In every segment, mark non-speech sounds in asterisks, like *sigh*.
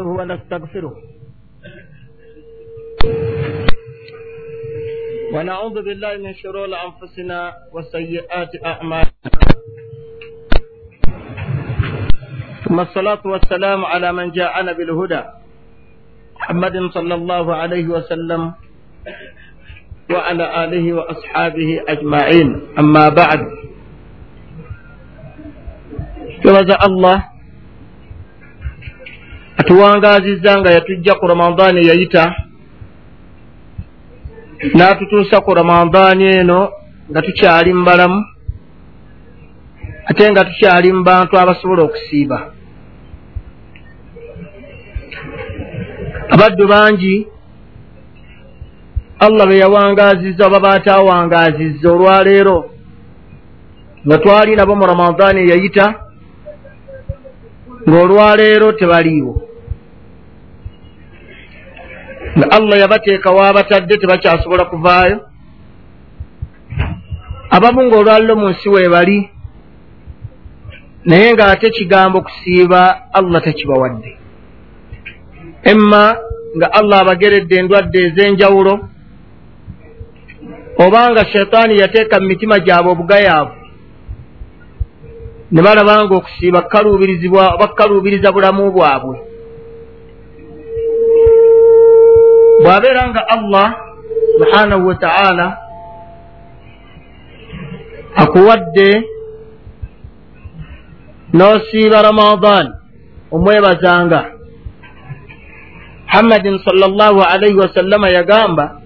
نستعينه ونستغفره. ونعوذ بالله من شرور أنفسنا وسيئات أعمالنا. ثم الصلاة والسلام على من جاءنا بالهدى. محمد صلى الله عليه وسلم وعلى آله وأصحابه أجمعين. أما بعد. جزا الله atuwangazizza nga yatujja ku ramadaani eyayita n'atutuusa ku ramadaani eno nga tukyali mu balamu ate nga tukyali mu bantu abasobola okusiiba. Abaddu bangi allah be yawangazizza oba baatawangazizza olwaleero nga twali nabo mu ramadaani eyayita ng'olwaleero tebaliiwo nga allah yabateeka waabatadde tebakyasobola kuvaayo. Abamu ng'olwaliro mu nsi weebali naye ng'ate kigambo kusiiba allah tekibawadde. Emma nga allah abageredde endwadde ez'enjawulo oba nga sheitaani yateeka mu mitima gyabwe obugayaavu ne balaba nga okusiiba kukaluubirizibwa oba kukaluubiriza bulamu bwabwe bw'abeera nga allah subhanahu wa ta'ala akuwadde n'osiiba ramadan omwebazanga. Muhammadin sall llahu alaihi wasallama yagamba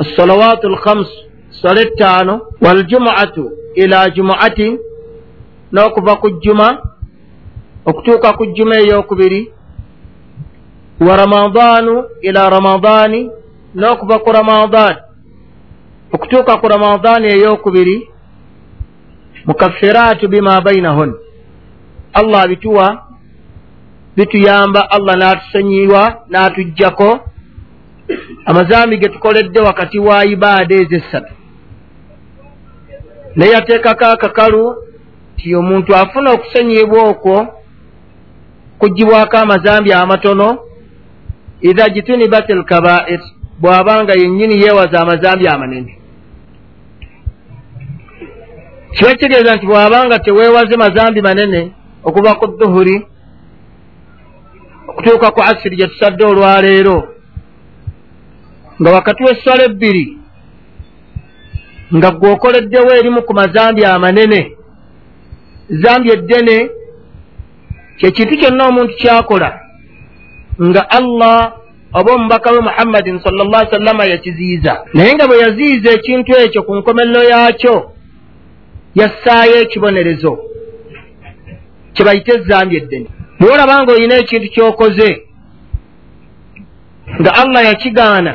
assalawatu lkhams sala ettaano waljumuatu ila jumuatin n'okuva ku jjuma okutuuka ku jjuma ey'okubiri wa ramadaanu ila ramadaani n'okuva ku ramadaani okutuuka ku ramadaani ey'okubiri mukaffiraatu bima bainahun. Allah abituwa bituyamba allah n'atusanyiwa n'atuggyako amazambi ge tukoledde wakati wa ibaada ez'essatu naye yateekako akakalu nti omuntu afuna okusonyibwa okwo kuggibwako amazambi amatono idha jitunibat alkabair bw'abanga yennyini yeewaza amazambi amanene. Kiba kitegeeza nti bw'abanga teweewaze mazambi manene okuva ku duhuri okutuuka ku asiri gye tusadde olwaleero nga wakati w'essala ebbiri nga gwe okoleddewo erimu ku mazambi amanene zambi eddene kyekintu kyonna omuntu kyakola nga allah oba omubaka we muhammadin sal llah sallama yakiziyiza. Naye nga bwe yaziyiza ekintu ekyo ku nkomerero yakyo yassaayo ekibonerezo kye bayita ezambi eddene. Bwe olaba nga olina ekintu kyokoze nga allah yakigaana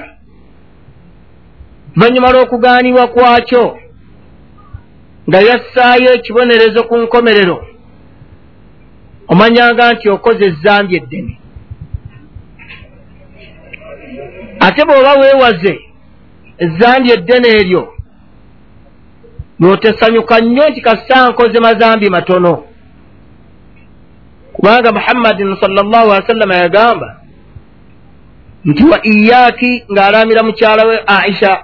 luvannyuma lw'okugaanibwa kwakyo nga yassaayo ekibonerezo ku nkomerero omanyanga nti okoze ezambi eddene ate bw'oba weewaze ezambi eddene eryo n'otesanyuka nnyo nti kassa nkoze mazambi matono. Kubanga muhammadin salllahu ali wasallama yagamba nti wa iyaaki ng'alaamira mukyala we aisha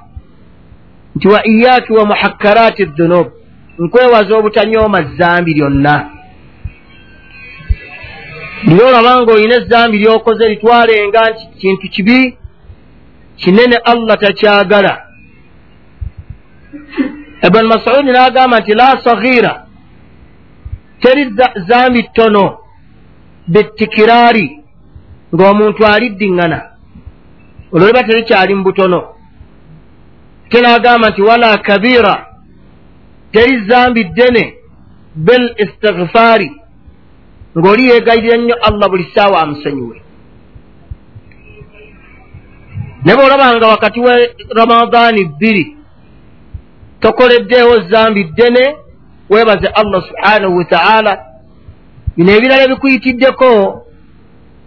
nti wa iyaaki wa muhakkaraati dhunub nkwewaza obutanyooma zambi lyonna niye olaba nga olina ezambi lyokoze litwalenga nti kintu kibi kinene allah takyagala ibn masudi n'agamba nti la sagira teri zambi ttono bittikiraari ng'omuntu aliddiŋŋana olwo liba terikyali mu butono te n'agamba nti wala kabira. Teri zambi ddene bel istigfaari ng'oli yeegayirira nnyo allah buli ssaawa amusonyiwe ne bw'olabanga wakati wa ramadaani bbiri tokoleddeewo zambi ddene weebaze allah subhanahu wataala bino ebirala bikuyitiddeko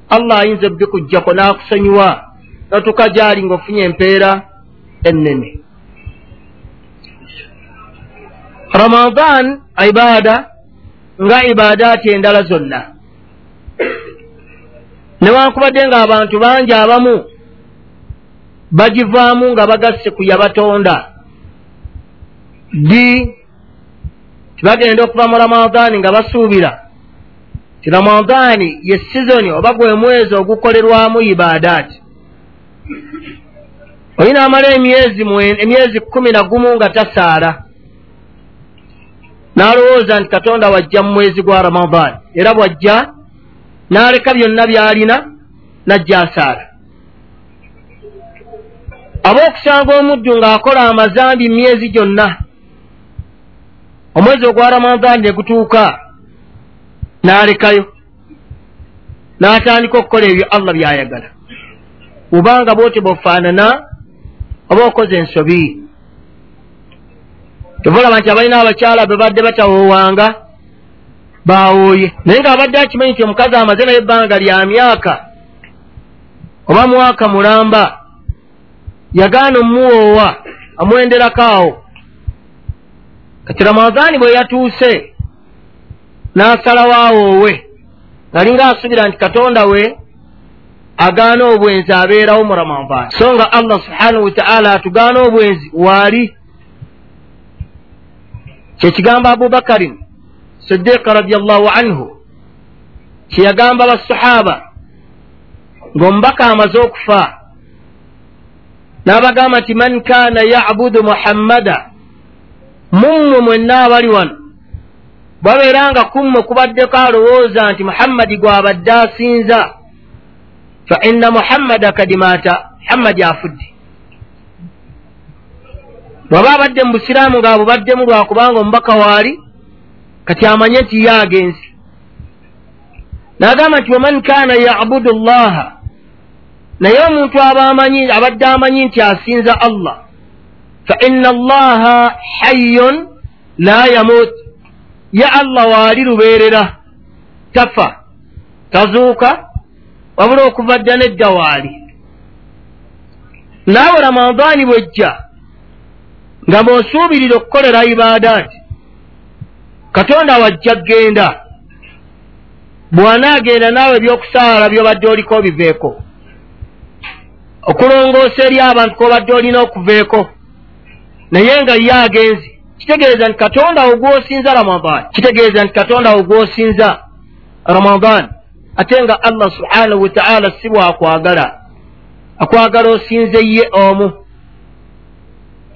allah ayinza bikuggyako n'akusonyiwa notuka gyali ng'ofunye empeera ennene. Ramadan ibaada nga ibaadaati endala zonna. Newankubadde ng'abantu bangi abamu bagivaamu nga bagasse ku yabatonda. Di tibagenda okuva mu ramadaani nga basuubira? Ti ramadaani ye sizoni oba gwe mwezi ogukolerwamu ibaadaati olina amala emyezi emyezi kumi na gumu nga tasaala. N'alowooza nti katonda wajja mu mwezi gwa ramadaani era bwajja n'aleka byonna by'alina n'ajja asaala aba okusanga omuddu ng'akola amazambi myezi gyonna omwezi ogwa ramadaani ne gutuuka n'alekayo n'atandika okukola ebyo allah by'ayagala. Obanga bwoti bwofaanana oba okoze ensobi tobulaba nti abalina abakyala be badde batawoowanga bawooye naye ng'abadde akimanyi nti omukazi amaze naye ebbanga lya myaka oba mwaka mulamba yagaana omuwoowa amwenderako awo kati ramadaani bwe yatuuse n'asalawo awoowe ngalinga asubira nti katonda we agaana obwenzi abeerawo mu ramadaani so nga allah subhanahu wataala atugaana obwenzi waali kyekigambo abubakarin sidiika radiallahu anhu kyeyagamba basahaba ng'omubaka amaze okufa n'abagamba nti man kaana yabudu muhammada mummwe mwenna abali wano babeera nga kummwe kubaddeko alowooza nti muhammadi gwabadde asinza fa inna muhammada kadimaata muhammadi afudde. Bwaba abadde mu busiraamu ngaabubaddemu lwakubanga omubaka waali kati amanye nti ye agenzi n'agamba nti waman kaana yabudu llaha naye omuntu aba amanyi abadde amanyi nti asinza allah. Fa inna allaha hayyun la yamut. Ye allah waali lubeerera. Tafa. Tazuuka. Wabula okuva dda nedda waali naawe ramadaani bwejja nga bw'osuubirira okukolera ibaadaati katonda wajja genda bw'anaagenda naawe ebyokusaala byobadde oliko obiveeko okulongoosa eri abantu kwobadde olina okuveeko. Naye nga ye agenzi kitegeeza nti katonda wo gwosinza ramadan kitegeeza nti katonda wo gwosinza ramadan ate nga allah subhanahu wataala si bwakwagala akwagala osinze ye omu.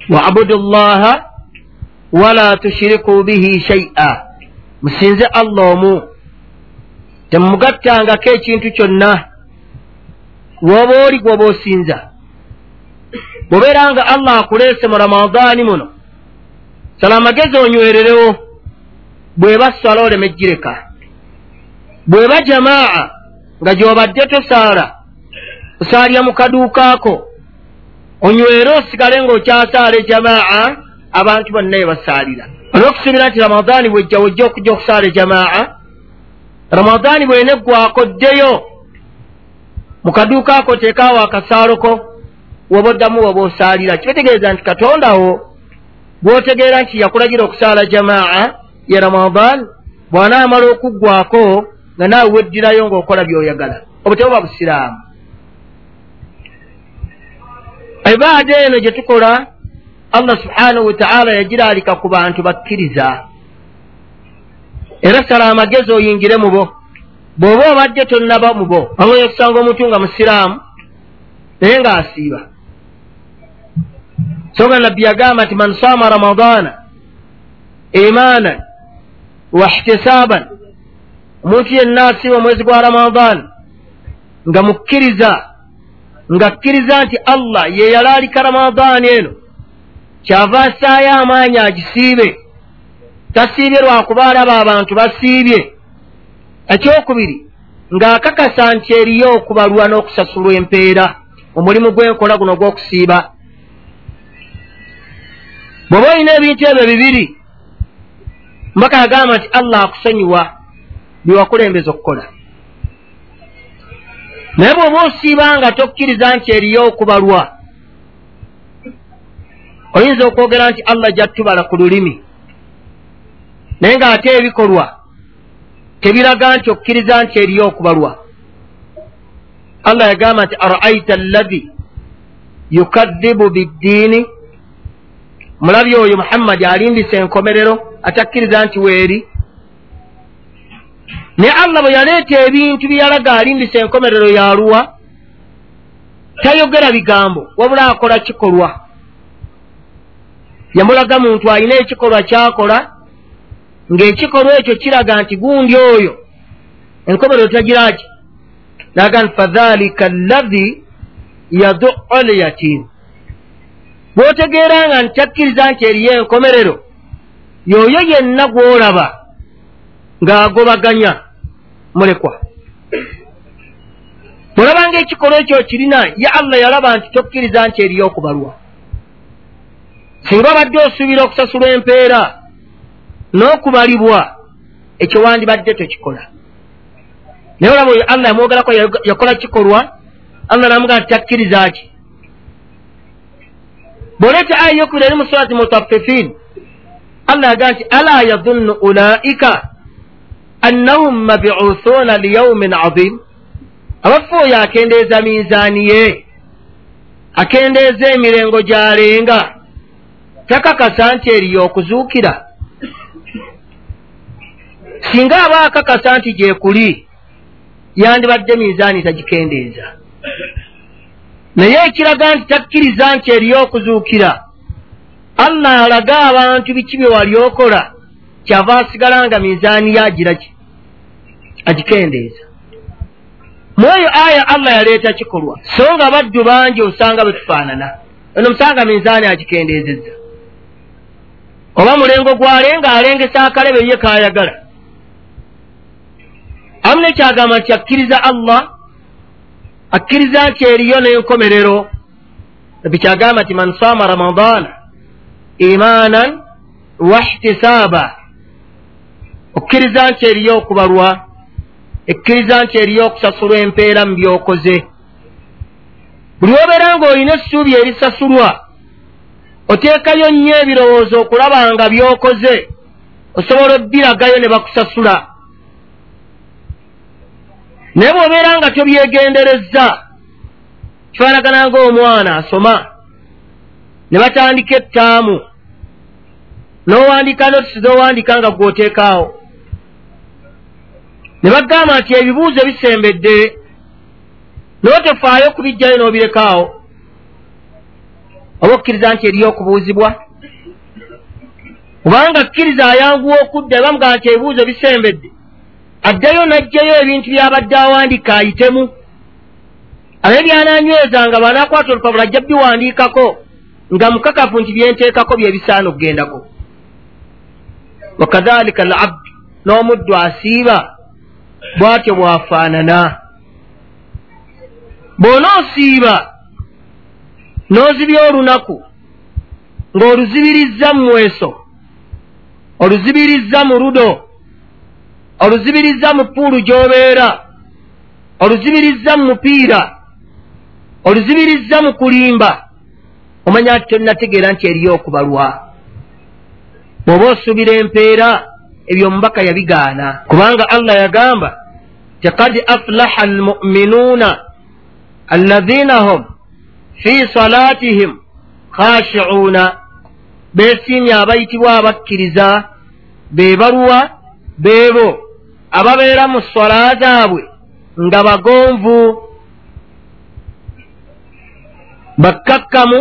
Waabudu llaha wala tushiriku bihi shaia musinze allah omu. Temumugattangako ekintu kyonna woba oli gwoba osinza. Bwobeera nga allah akuleese mu ramadaani muno sala amagezi onywererewo. Bweba swala oleme gireka bweba jamaa nga gyobadde tosaala osaalya mu kaduukaako onywere osigale ng'okyasaala ejamaa abantu bonna ebasaalira olwokusuubira nti ramadaani bwejja wejja okujja okusaala ejamaa ramadaani bweneggwako ddeyo mu kaduukaako teekaawo akasaaloko woba oddamu woba osaalira kibitegeeza nti katondawo gwotegeera nti yakulagira okusaala jamaa ye ramadan bw'anaamala okuggwako nga naawe weddirayo ng'okola by'oyagala. Obutebuba busiraamu. Ibaada eno gye tukola allah subhanahu wataala yagiraalika ku bantu bakkiriza. Era sala amagezi oyingire mu bo bw'oba obadde tonnaba mu bo amoyo okusanga omuntu nga musiraamu naye ng'asiiba. So nga nabbi yagamba nti man saama ramadaana imaanan wa ihtisaaban omuntu yenna asiiba omwezi gwa ramadaani nga mukkiriza nga kkiriza nti allah ye yalaalika ramadaani eno kyava assaayo amaanyi agisiibe tasiibye lwakuba alaba abantu basiibye ekyokubiri ng'akakasa nti eriyo okubalwa n'okusasulwa empeera omulimu gw'enkola guno gw'okusiiba. Bw'oba olina ebintu ebyo bibiri mbaka agamba nti allah akusonyiwa byewakulembeza okukola. Naye bw'oba osiiba nga tokkiriza nti eriyo okubalwa oyinza okwogera nti allah jattubala ku lulimi naye ng'ate ebikolwa tebiraga nti okkiriza nti eriyo okubalwa. Allah yagamba nti araaita allahi yukadhibu biddiini? Mulabi oyo muhammadi alimbisa enkomerero atakkiriza nti weeri naye allah bwe yaleeta ebintu byeyalaga alimbisa enkomerero yaluwa tayogera bigambo wabula akola kikolwa. Yamulaga muntu alina ekikolwa kyakola ng'ekikolwa ekyo kiraga nti gundi oyo enkomerero tagiraki naga nti fadhalika allahi yaduu lyatiimu bw'otegeera nga ntakkiriza nti eriyo enkomerero yoyo yenna gw'olaba ng'agobaganya mulekwa. Bw'olabanga ekikolwa ekyo kirina ye allah yalaba nti tokkiriza nti eriyo okubalwa singa obadde osuubira okusasula empeera n'okubalibwa ekyo wandibadde tekikola naye olaba oyo allah yamwogerako yakola kikolwa allah namugaa takkiriza ki? Bw'oleeta aya yokubira eri mu surati mutaffifin allah yagaa nti ala yadunnu ulaika annahum mabuusuuna liyaumin azim abafu oyo akendeeza minzaani ye akendeeza emirengo gy'alenga takakasa nti eriyo okuzuukira singa aba akakasa nti gyekuli yandibadde minzaani tagikendeeza. Naye ekiraga nti takkiriza nti eriyo okuzuukira. Allah alaga abantu biki bye wali okola kyava asigala nga minzaani yagiraki agikendeeza. Mweyo aya allah yaleeta kikolwa. So nga baddu bangi osanga bwe tufaanana eno musanga minzaani agikendeezezza. Oba mulengo gwalenga alengesa akalebe ye kayagala amu nekyagamba nti akkiriza allah akkiriza nti eriyo n'enkomerero bikyagamba nti man saama ramadaana imaanan wahtisaaba okkiriza nti eriyo okubalwa ekkiriza nti eriyo okusasulwa empeera mu byokoze. Buli obeera ng'olina essuubi erisasulwa oteekayo nnyo ebirowoozo okulaba nga byokoze osobola obbiragayo ne bakusasula naye bw'obeera nga tobyegenderezza kifaanagana ng'omwana asoma ne batandika ettaamu n'owandiika notisi z'owandiika nga gw'oteekaawo. Ne bagamba nti ebibuuzo bisembedde naye tofaayo kubijjayo n'obirekaawo oba okkiriza nti eriyo okubuuzibwa? Obanga kkiriza ayanguwa okudda bamugaa nti ebibuuzo bisembedde addayo n'ajjayo ebintu by'abadde awandiika ayitemu. Abe byananywezanga banakwata olupapula ajja biwandiikako nga mukakafu nti byenteekako bye bisaana okugendako. Wakadhalika al abdu n'omuddu asiiba bw'atyo bw'afaanana. Bw'onoosiiba n'ozibya olunaku ng'oluzibirizza mu mweso oluzibirizza mu ludo oluzibirizza mu puulu gy'obeera. Oluzibirizza mu mupiira. Oluzibirizza mu kulimba. Omanya nti tonnategeera nti eriyo okubalwa. Bw'oba osuubira empeera ebyo omubaka yabigaana. Kubanga allah yagamba ti kad aflaha almuminuuna allaziina hum fi salaatihim khashicuuna beesiimye abayitibwa abakkiriza be baluwa beebo ababeera mu swala zaabwe nga bagonvu bakkakkamu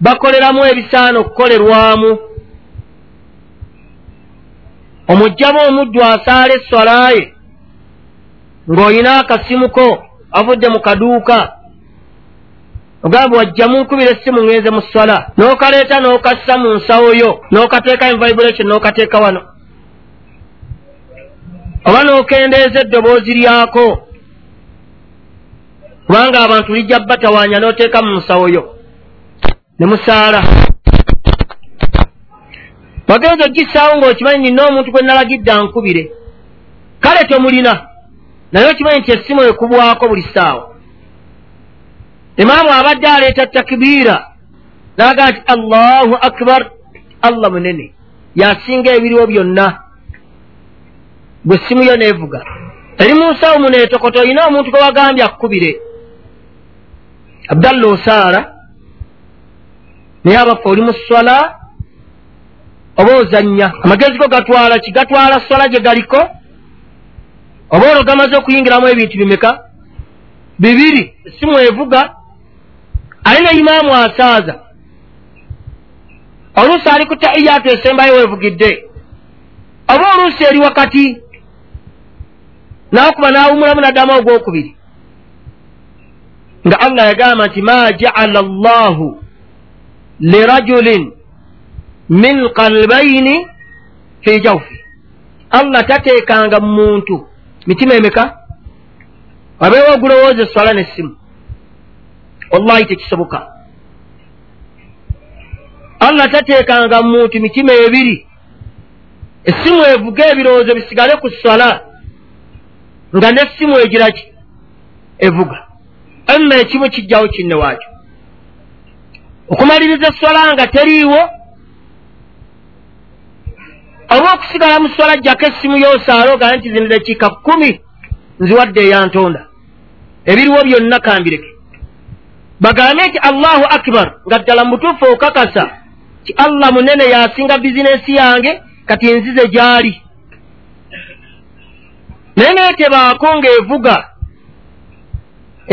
bakoleramu ebisaana okukolerwamu. Omugjamu omuddu asaala esswala ye ng'olina akasimuko avudde mu kaduuka ogamba wajjamu nkubira essimu ngenze mu swala n'okaleeta n'okassa mu nsawo yo n'okateeka envibration n'okateeka wano oba n'okendeeza eddoboozi lyako. Kubanga abantu lijja batawaanya n'oteeka mu nsawo yo. Ne musaala. Wagenza ogisaawo ng'okimanyi nina omuntu gwe nalagidde ankubire. Kale tomulina. Naye okimanyi nti essimu ekubwako buli ssaawa. Imaamu abadde aleeta takibiira n'agaa nti allahu akbar. Allah munene. Yasinga ebiriwo byonna gwe essimu yo neevuga eri mu nsawo muneetokoto olina omuntu gwe wagambye akkubire abdalla osaala naye abafe oli mu swala oba ozannya amagezi go gatwala ki? Gatwala swala gye galiko. Oba olwo gamaze okuyingiramu ebintu bimeka? Bibiri esimu evuga. Ali ne imaamu asaaza. Oluusi ali ku taiyatu esembayo wevugidde. Oba oluusi eri wakati nakuba nawumulamu naddamu ogwokubiri. Nga allah yagamba nti ma jaala llahu lirajulin min kalbaini fi jawfi. Allah tateekanga mu muntu. Mitima emeka? Wabeewo ogulowooza eswala nessimu? Wallahi tekisoboka. Allah tateekanga mu muntu mitima ebiri. Essimu evuga ebirowoozo bisigale ku swala nga nessimu egiraki evuga. Emma ekimu kijjawo kinne waakyo. Okumaliriza eswala nga teriiwo olw'okusigala mu swala jjako essimu y'osaala ogala nti zino dakiika kkumi nziwadde eyantonda. Ebiriwo byonna kambireke. Bagambe nti allahu akbar nga ddala mutuufu okakasa ti allah munene yasinga bizinesi yange kati nzize gy'ali naye naye tebaako ng'evuga.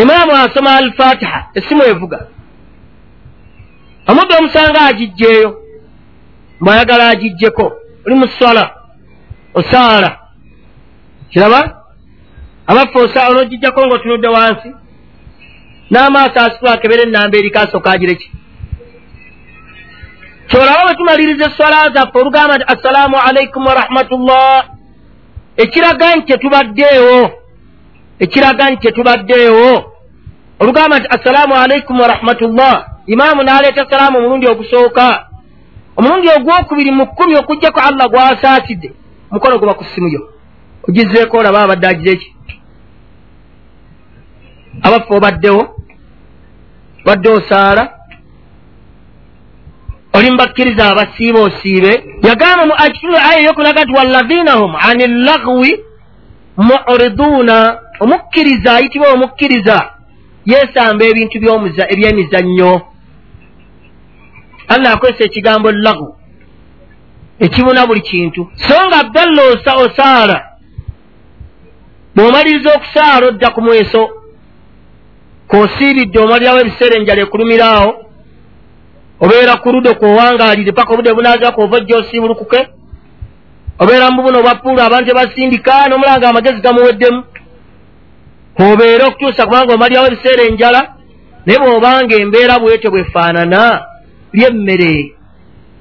Imaamu asoma alfatiha essimu evuga. Omudde omusanga agijjeeyo mbwayagala agijjeko oli mu swala osaala. Kiraba? Abaffe osaala onogijjako ngaotunudde wansi n'amaaso asitwakebera ennamba erikasooka agireki kyolaba bwe tumaliriza eswala zaffe olugamba nti assalaamu alaikum warahmatullah ekiraga nti tetubaddeewo. Ekiraga nti tetubaddeewo. Olugamba nti assalaamu alaikum warahmatullah imaamu n'aleeta salaamu omulundi ogusooka. Omulundi ogwokubiri mu kkumi okugjako allah gwasaasidde mukono guba ku ssimuyo ogizeeko olaba abadde agira eki abaffe obaddewo? Badde osaala oli mubakkiriza abasiiba osiibe yagamba mu akitulu aya eyokulaga nti wallaziina hum ani llagwi muriduuna omukkiriza ayitibwa omukkiriza yeesamba ebintu ebyemizannyo. Allah akozesa ekigambo lagu ekibuna buli kintu. So nga abdalla osaala bw'omaliriza okusaala odda ku mweso k'osiibidde omalirawo ebiseera enjala ekulumiraawo obeera ku ludo kwowangaalire paka obudde bunaazako ova ojja osiibulukuke obeera mu bubuno obwapuulu abantu ebasindika n'omulanga amagezi gamuweddemu. Obeere okutuusa kubanga omalirawo ebiseera enjala naye bw'obanga embeera bwetyo bwefaanana lyemmere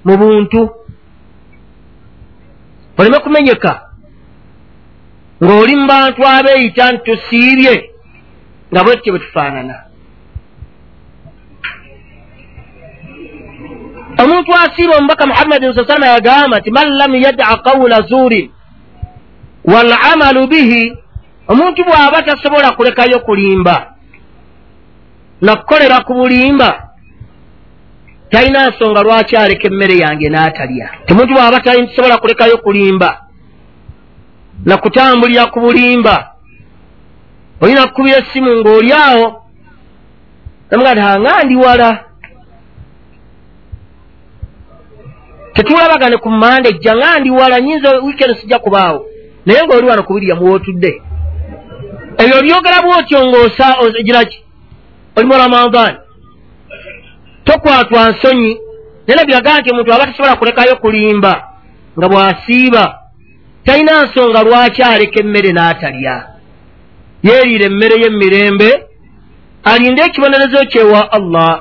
mu buntu. Oleme kumenyeka ng'oli mu bantu abeeyita nti tusiibye nga bwetyo bwe tufaanana omuntu asiiba omubaka muhammadin sa salama yagamba nti man lam yadaa qawula zuurin walamalu bihi omuntu bw'aba tasobola kulekayo kulimba nakukolera ku bulimba talina nsonga lwaki aleka emmere yange n'atalya. Temuntu bw'aba tasobola kulekayo kulimba nakutambulira ku bulimba olina kukubira essimu ng'oli awo namuga ti anga ndi wala tetulabagane ku manda ejja nga ndi wala nyinza wiikendi sijja kubaawo. Naye ng'oli wano kubirya muwootudde ebyo byogera bwotyo ng'ogiraki oli mu ramadan tokwatwa nsonyi. Naye nabiraga nti omuntu aba tasobola kulekayo kulimba nga bw'asiiba talina nsonga lwaki aleka emmere n'atalya. Yeeriira emmere y'emirembe alinde ekibonerezo kyewa allah.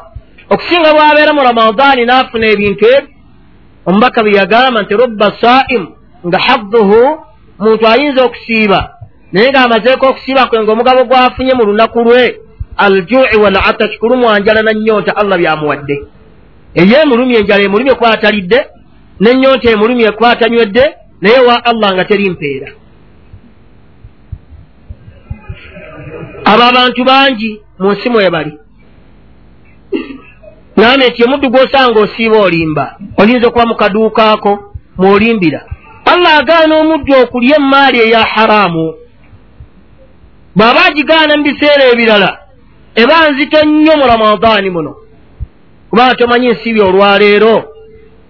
Okusinga bw'abeera mu ramadaani n'afuna ebintu ebyo omubaka bye yagamba nti rubba saimu nga hadduhu muntu ayinza okusiiba. Naye ng'amazeeko okusiiba kwe ngaomugabo gwafunye mu lunaku lwe aljui walataki kulumwa njala nanyonta allah byamuwadde. Eyo emulumye enjala emulumye kuba atalidde nenyonta emulumye kuba atanywedde naye wa allah nga teri mpeera abo abantu bangi mu nsi mwe bali ngambe nti omuddu gw'osanga osiiba olimba oyinza okuba mu kaduukaako mw'olimbira. Allah agaana omuddu okulya emaali eya haramu bw'aba agigaana mu biseera ebirala eba nzito nnyo mu ramadaani muno. Kubanga tomanyi nsiibi olwaleero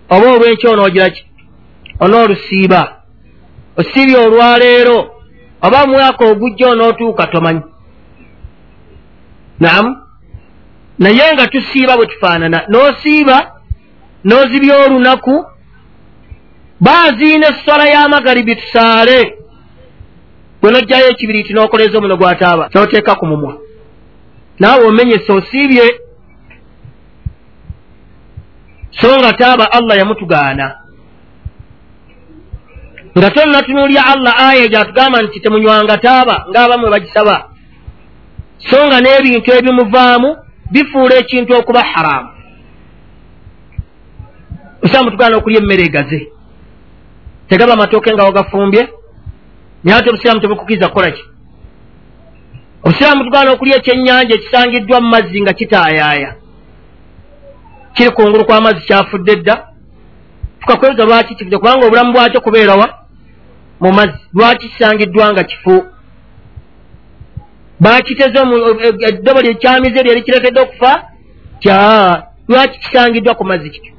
oba olw'enki onoogira ki? Onoolusiiba osiibye olwaleero oba mwaka ogujja onootuuka tomanyi? Naamu naye nga tusiiba bwe tufaanana. N'osiiba n'ozibya olunaku baaziina esswala y'amagalibi tusaale bwe nojjayo ekibiriiti n'okoleza omuno gwataaba n'oteeka ku mumwa. Naawe omenyesa osiibye. So nga taaba allah yamutugaana. Nga tonnatunuulya allah aya gyatugamba nti temunywanga taaba ng'abamwe bagisaba. So nga n'ebintu ebimuvaamu bifuula ekintu okuba haraamu osaamu tugaana okulya emmere egaze. Tegaba amatooke nga wagafumbye naye ate obusiraamu tebukukiriza kukola ki? Obusiraamu tugaana okulya ekyennyanja ekisangiddwa mu mazzi nga kitaayaaya. Kiri kungulu kw'amazzi kyafudde dda. Tukakwebuza lwaki kifudde kubanga obulamu bwakyo kubeerawa mu mazzi lwaki kisangiddwa nga kifu bakiteze eddobo lyekyamize lyeri kirekedde okufa? Lwaki kisangiddwa ku mazzi kityo?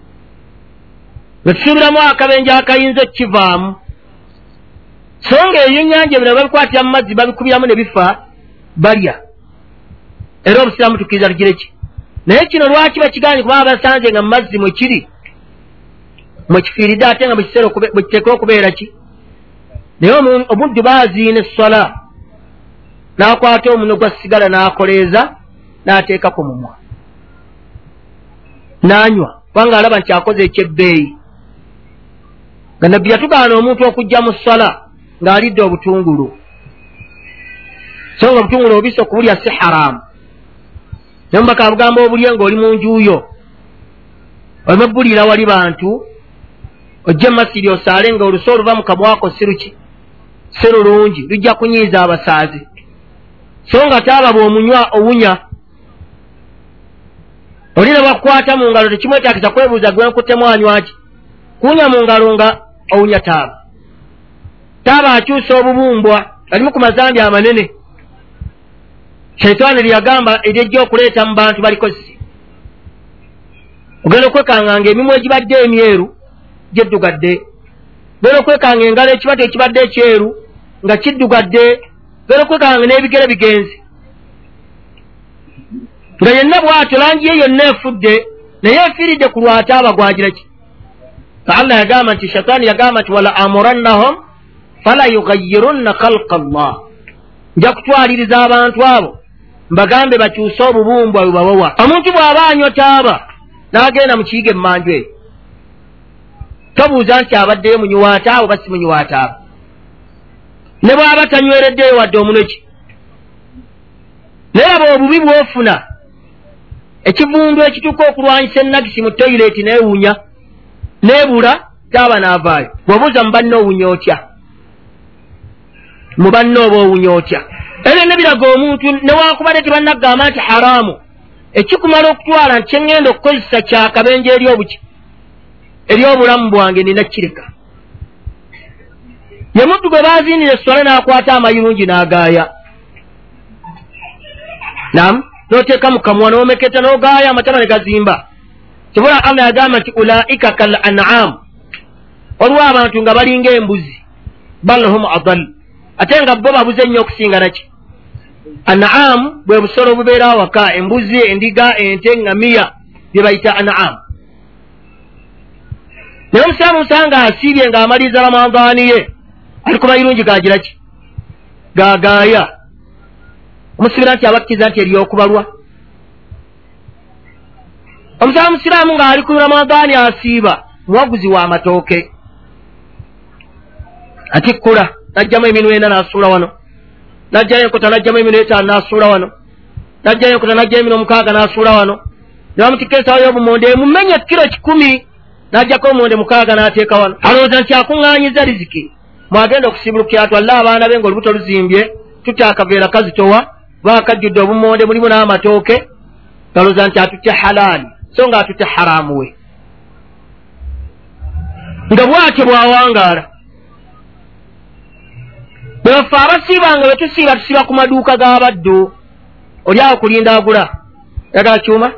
Nga tusuubiramu akabenje akayinza okukivaamu. So nga ebyenyanja ebino babikwatira mu mazzi babikubiramu ne bifa balya. Era obusiramu tukkiriza tugire ki? Naye kino lwaki bakiganye kubanga basanze nga mu mazzi mwe kiri? Mwekifiiridde ate nga mukiseera bwekiteekera okubeera ki? Naye omuddu baaziina essola n'akwata omuno gwa sigala n'akoleeza n'ateeka ku mumwa. N'anywa kubanga alaba nti akoze ekyebbeeyi. Nga nabbi yatugaana omuntu okujja mu ssola ng'alidde obutungulu. So nga obutungulu obisa okubulya si haraamu naye mubaka abugamba obulye ng'oli mu njuuyo. Oleme buliira wali bantu ojje masiri osaale nga oluso oluva mu kamwako si luki si lulungi lujja kunyiiza abasaazi so nga taaba bw'omunywa owunya. Oli ne bakukwata mu ngalo tekimwetaakisa kwebuuza gwenkuttemu anywaki kuwunya mu ngalo nga owunya taaba. Taaba akyusa obubumbwa alimu ku mazambi amanene. Shaitaani lyeyagamba eryejja okuleeta mu bantu balikozisi ogenda okwekanganga emimwa egibadde emyeru gyeddugadde ogenda okwekanga engalo ekibadde ekibadde ekyeru nga kiddugadde ogenda okwekanga n'ebigere bigenzi. Nga yenna bw'atyo langi ye yonna efudde naye efiiridde ku lwataaba gwagira ki? Allah yagamba nti shaitaani yagamba nti wala amurannahum fala yugayirunna khalqa llah nja kutwaliriza abantu abo mbagambe bakyuse obubumbwa bwe babawa. Omuntu bw'aba anywa taaba n'agenda mu kiyiga emmanju eyo tobuuza nti abaddeyo munyuwaataabo oba si munyuwaataabo ne bw'aba tanywereddeyo wadde omuneki naye aba obubi bw'ofuna ekivundu ekituuka okulwanyisa ennagisi mu toyireeti neewunya neebula taaba n'avaayo. Bw'obuuza mu banne owunya otya? Mu banne oba owunya otya? Ebyo ne biraga omuntu newankubadde tebannagamba nti haraamu. Ekikumala okutwala nti kyeŋŋenda okukozesa kyakabenje eri obuki eri obulamu bwange nina kireka ye muddu gwe baazinira esswale n'akwata amayirungi n'agaaya nam n'oteeka mu kamwa n'omeketa n'ogaaya amatama ne gazimba. Kibula allah yagamba nti ulaika kal an'am waliwo abantu nga balinga embuzi bal hum adal ate nga bo babuze ennyo okusinga naki? An'am bwe busolo bubeera awaka. Embuzi endiga ente ngamiya bye bayita an'am naye omusiraamu musanga asiibye ng'amaliriza ramadaani ye ali kubayirungi gagira ki gagaaya omusibira nti abakkiriza nti eryokubalwa omusala musiraamu ng'ali ku ramadaani asiiba muwaguzi wa matooke. Atikkula najjamu eminwe ena n'asuula wano. Najjayo enkota najjamu eminwe etaano n'asuula wano. Najjayo enkota najjayo eminwe omukaaga n'asuula wano. Ne bamutikka ensawo y'obumonde emumenye kiro kikumi n'ajjako omumonde mukaaga n'ateeka wano. Alowooza nti akuŋŋaanyiza riziki mwagenda okusibulukira twalle abaana be ng'olubuto luzimbye tutte akaveera kazitowa kubanga kajjudde obumonde mulimu n'amatooke galooza nti atutte halaali so nga atutte haraamu we. Nga bw'atyo bw'awangaala bwebaffe abasiibanga bwe tusiiba tusiiba ku maduuka g'abaddu oli awo kulinda agula yagala kyuma?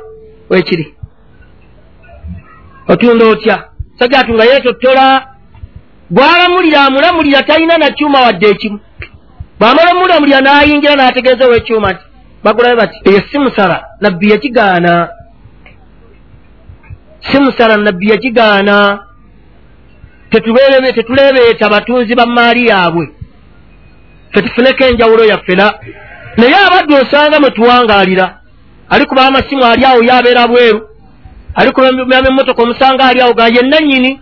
Wekiri otunda otya? Sajja atunga yeetottola gwalamulira amulamulira talina nakyuma wadde ekimu bwamala omulamulira n'ayingira n'ategeeza owekyuma nti bagulabe bati eyo si musala nabbi yakigaana si musala nabbi yakigaana tetuleebeeta batunzi ba maali yaabwe fetufuneko enjawulo yaffena naye abadde osanga mwe tuwangaalira ali kuba amasimu ali awo yabeera bweru ali kubama emmotoka omusanga ali awo ga yennanyini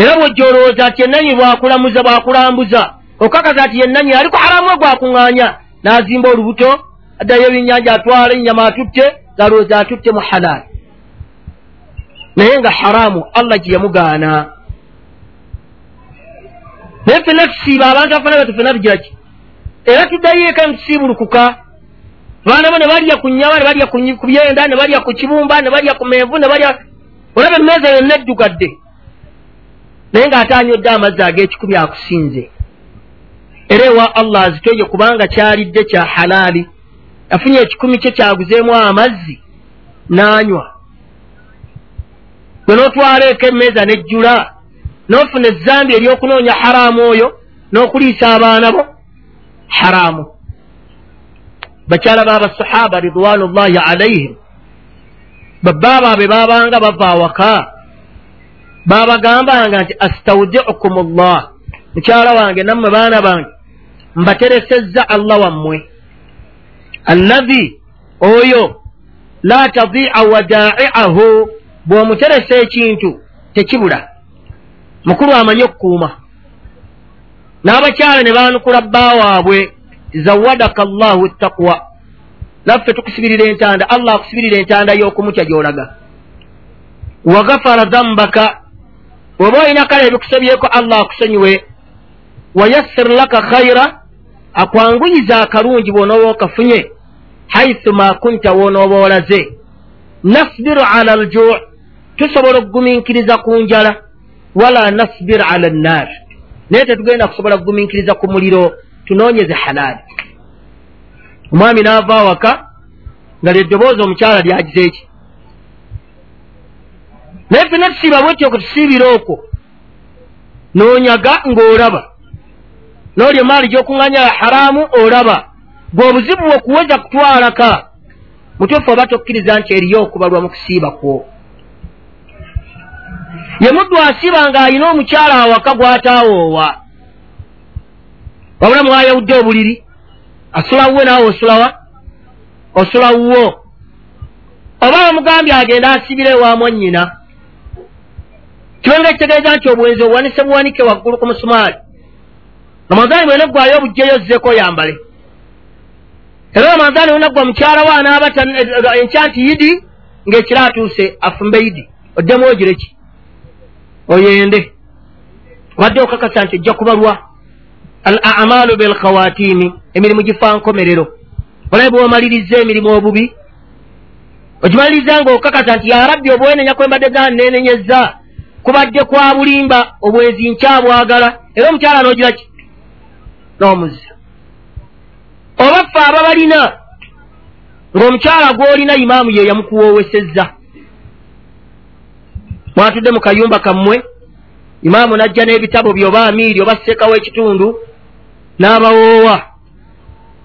era bwojja olowooza ati yennanyini bwakulamuza bwakulambuza. Okakasa ati yennanyini ali ku haramu gwakuŋŋaanya. N'azimba olubuto addayo ebyennyanja atwala ennyama atutte galowooza atutte mu halaali naye nga haramu allah gye yamugaana. Naye fena tusiiba abantu afana batu fena tugiraki era tuddayo eka netusiibulukuka baana bo ne balya ku nyama ne balya ku byenda ne balya ku kibumba ne balya ku menvu ne balya olaba emmeeza yonna eddugadde naye ng'ate anywedde amazzi ag'ekikumi akusinze era ewa allah azitoye kubanga kyalidde kya halaali. Afunye ekikumi kye kyaguzeemu amazzi n'anywa. Gwe n'otwaleeko emmeeza nejjula n'ofuna ezzambi ery'okunoonya haraamu oyo n'okuliisa abaana bo haraamu bakyala baabasahaba ridwanullahi alaihim babba baabwe babanga bava awaka babagambanga nti astaudiukum llah mukyala wange nammwe baana bange mbateresezza allah wammwe. Allazi oyo la tadiica wadaa'iahu bw'omuteresa ekintu tekibula. Mukulu amanyi okukuuma. N'abakyala ne baanukula bba waabwe zawadaka llahu taqwa naffe tukusibirira entanda allah akusibirira entanda y'okumutya gy'olaga. Wagafara dhambaka oba olina kale ebikusobyeko allah akusonyiwe wayassir laka khaira akwanguyiza akalungi bw'onooba okafunye haithu ma kunta woonooba olaze. Nasbiru ala aljuu tusobola okugumiikiriza ku njala wala nasbiru ala nnaar naye tetugenda kusobola kugumiikiriza ku muliro tunoonyeze halaali omwami n'ava awaka nga lyeddoboozi omukyala lyagize eki naye fena tusiiba bwetyo okutusiibira okwo. Noonyaga ng'olaba. N'olyo maali gy'okuŋŋanya haraamu olaba. Gwe obuzibu bwe okuweza kutwalaka mutuufu oba tokkiriza nti eriyo okubalwa mu kusiiba kwo. Ye muddu asiiba ng'ayina omukyala awaka gw'ataawoowa. Wabula mwayawudde obuliri asula wuwe naawe osulawa? Osula wuwo oba bamugambye agenda asibire ewamu nnyina kibenga ekitegeeza nti obwenzi obuwanise buwanike waggulu ku musumaali. Ramazaani bwena eggwayo obugjeyo zzeko yambale. Era ramazaani bwena ggwa mukyalawo anaabata enkya nti yidi ng'ekiro atuuse afumbe yidi oddemu ogireki oyende. Obadde okakasa nti ojja kubalwa. Al amalu bilkhawatimi emirimu gifa nkomerero olabe bwomaliriza emirimu obubi ogimaliriza nga okakasa nti yarabbi obwenenya kwembadde ganenenyeza kubadde kwa bulimba obwenzi nkyabwagala era omukyala nogira ki? N'omuzza. Oba ffe aba balina ng'omukyala gw'olina imaamu ye yamukuwoowesezza mwatudde mu kayumba kammwe imaamu n'ajja n'ebitabo byoba amiiri oba sseekawo ekitundu n'abawoowa.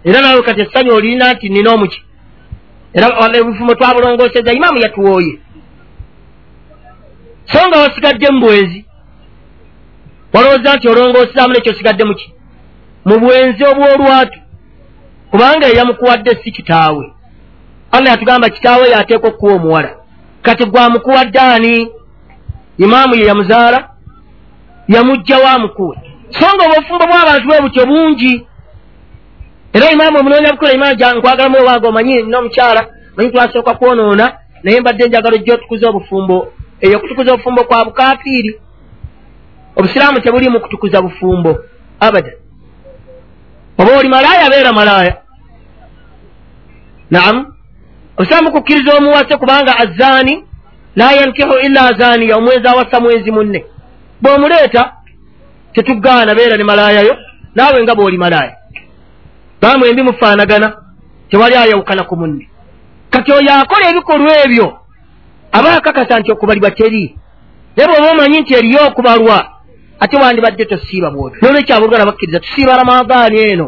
Era naawe kati essanyu olirina nti nina omuki? Era ebifumo twabulongooseza imaamu yatuwooye so nga wasigadde mu bwenzi walowooza nti olongoosezaamu nekyo osigadde muki mu bwenzi obw'olwatu. Kubanga eyamukuwadde si kitaawe. Allah yatugamba kitaawe yateeka okukuwa omuwala. Kati gwamukuwadde ani? Imaamu ye yamuzaala yamugjawo amukuwe so nga obufumbo bw'abantu bwe butyo bungi. Era imaamu omunoonya bukula imaamu nkwagalamu ewange omanyi nina omukyala manyi twasooka kwonoona naye mbadde njagala ojja otukuza obufumbo eyo okutukuza obufumbo kwa bukafiiri. Obusiraamu tebuli mu kutukuza bufumbo abada. Oba oli malaaya abeera malaaya. Naamu obusiraamu kukkiriza omuwase kubanga azaani la yankihu illa azaaniya omwezi awasa mwezi munne. Bw'omuleeta tetugaana beera ne malaayayo naawe nga bw'oli malaaya. Bamwembi mufaanagana tewali ayawukana ku munne. Kati oyo akola ebikolwa ebyo aba akakasa nti okubalibwa teri. Naye bw'oba omanyi nti eriyo okubalwa ate wandibadde tosiiba bwotyo. Nolwekyabulugana bakkiriza tusiiba ramadaani eno.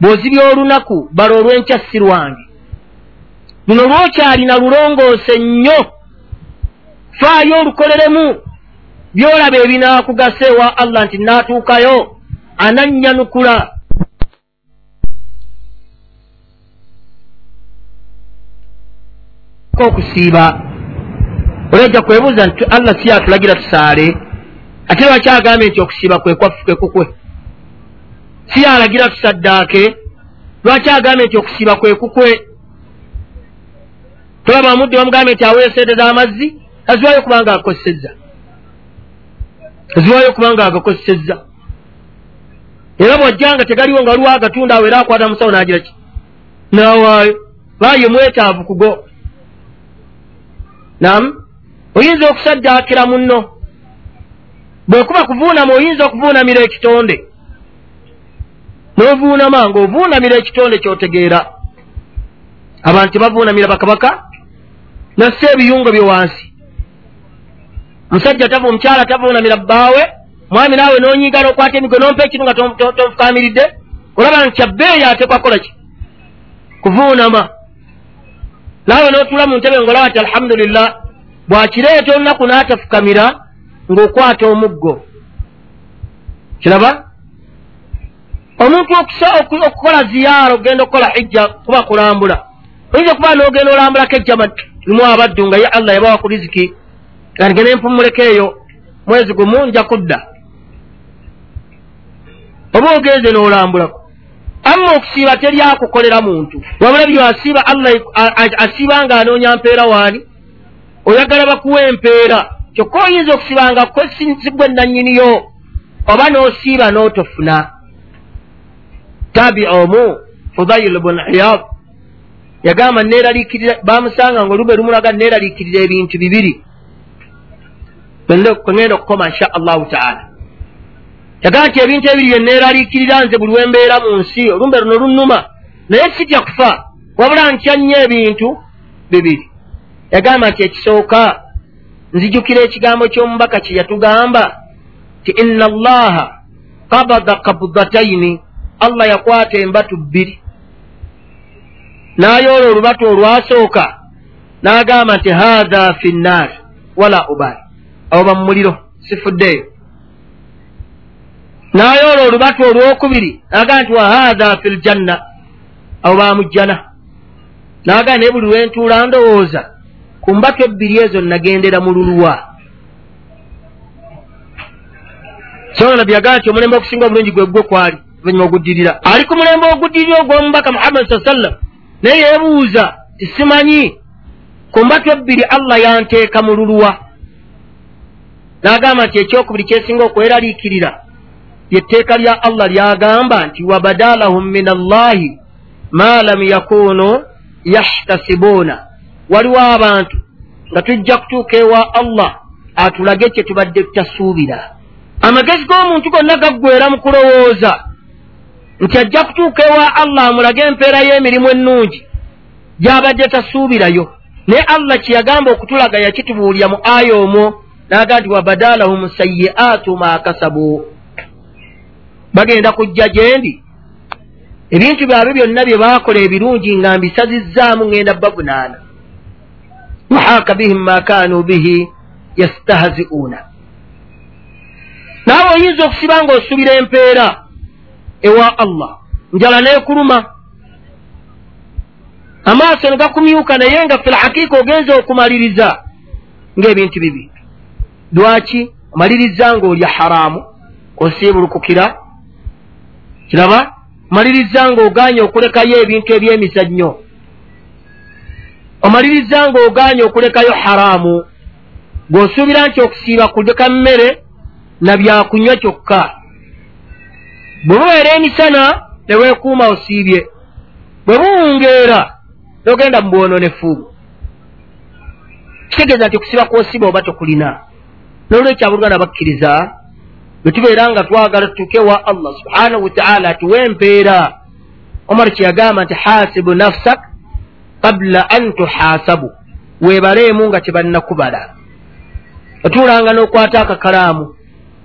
Bw'ozibya olunaku bala olw'enkya si lwange. Luno lwokyalina lulongoose nnyo faayo olukoleremu. Byolaba ebinaakugasa ewa allah nti naatuukayo anannyanukula okusiiba olwejja kwebuuza nti allah si yatulagira tusaale ate lwaki agambye nti okusiiba kwekwaffe kwekukwe si yalagira tusaddaake lwaki agambye nti okusiiba kwekukwe tolaba amudde bamugambye nti aweeseeteza amazzi aziwayo okuba nga agakozesezza aziwayo okuba nga agakozesezza. Era bwajja nga tegaliwo nga waliwo agatunda awo era akwata musawo n'agira ki? Nawaayo. Baaye mwetaavu kugo nam oyinza okusaddaakira munno bwekuba kuvuunama oyinza okuvuunamira ekitonde. N'ovuunama ng'ovuunamira ekitonde kyotegeera. Abantu bavuunamira bakabaka nasse ebiyungo bye wansi. Musajja tavu omukyala tavuunamira bbaawe mwami naawe n'onyiiga n'okwata emigo nompa ekinu nga tomufukaamiridde olaba nti kyabbeeyi atekwakola ki? Kuvuunama naawe n'otula mu ntebe ngaolaba nti alhamdulillah. Bwakireeta olunaku n'atafukamira ng'okwata omuggo. Kiraba? Omuntu okukola ziyaara okugenda okukola hijja kuba kulambula. Oyinza okuba n'ogenda olambulako ejjama limu abaddu nga ye allah yabawa ku riziki ganige nempumuleko eyo mwezi gumu nja kudda. Oba ogenze n'olambulako amma okusiiba teryakukolera muntu. Wabula byo asiiba allah asiiba nga anoonya mpeera waani? Oyagala bakuwa empeera. Kyokka oyinza okusibanga kwesigwe nannyiniyo oba n'osiiba n'otofuna. Tabi omu fudail bun iyad. Yagamba neeraliikirira bamusanga nga olube lumulaga neeraliikirira ebintu bibiri. Kwengenda okukoma insha allahu taala yagamba nti ebintu ebiri byeneeraliikirira nze buli wembeera mu nsi olumbe luno lunnuma. Naye sitya kufa wabula ntya nnyo ebintu bibiri. Yagamba nti ekisooka nzijukira ekigambo ky'omubaka kye yatugamba ti inna allaha kabada kabudataini allah yakwata embatu bbiri. N'ayoola olubatu olwasooka n'agamba nti haatha fi nnaari wala ubaali abo bamumuliro sifuddeeyo n'ayoola olubatu olwokubiri n'agamba nti wahaatha fi ljanna abo bamujjana n'agamba naye buli lwentuula ndowooza ku mbaka ebbiri ezo nagendera mu lulwa. Songa byagamba nti omulembe okusinga obulungi gwe gwe kwali oluvannyuma oguddirira ali ku mulembe oguddirira ogw'omubaka muhammadi saa sallam. Naye yeebuuza tisimanyi ku mbaka ebbiri allah yanteeka mu lulwa? N'agamba nti ekyokubiri kyesinga okweraliikirira lyetteeka lya allah lyagamba nti wabadalahum min allahi ma lam yakunu yahtasibuuna waliwo abantu nga tujja kutuuka ewa allah atulage kye tubadde tutasuubira amagezi g'omuntu gonna gaggwera mu kulowooza nti ajja kutuuka ewa allah amulage empeera y'emirimu ennungi gy'abadde tasuubirayo. Naye allah kye yagamba okutulaga yakitubuulira mu aya omwo n'aga nti wabadalahum sayi'aatu ma kasabu bagenda kujja gye ndi. Ebintu byabwe byonna bye baakola ebirungi nga mbisazizzaamu ŋŋenda bavunaana wahaaka bihim ma kanu bihi yastahzi'uuna. Naawe oyinza okusiba nga osubira empeera ewa allah njala neekuluma amaaso ne gakumyuka naye nga filhakiika ogenza okumaliriza ng'ebintu bibi. Lwaki? Omaliriza ng'olya haraamu osiibulukukira kiraba omaliriza ng'oganye okulekayo ebintu eby'emizannyo omaliriza ng'oganye okulekayo haraamu. Ng'osuubira nti okusiiba kuleka mmere na byakunywa kyokka. Bwe bubeera emisana ne weekuuma osiibye. Bwe buwungeera nogenda mu bwononefu. Kitegeeza nti okusiba kwosiba oba tokulina. N'olwekyo abooluganda bakkiriza bwe tubeera nga twagala tutuke wa allah subhanahu wataala atuwe empeera omar kyeyagamba nti hasibu nafsak qabula an tuhasabu. Weebaleemu nga tebannakubala. Otuulanga n'okwata akakalaamu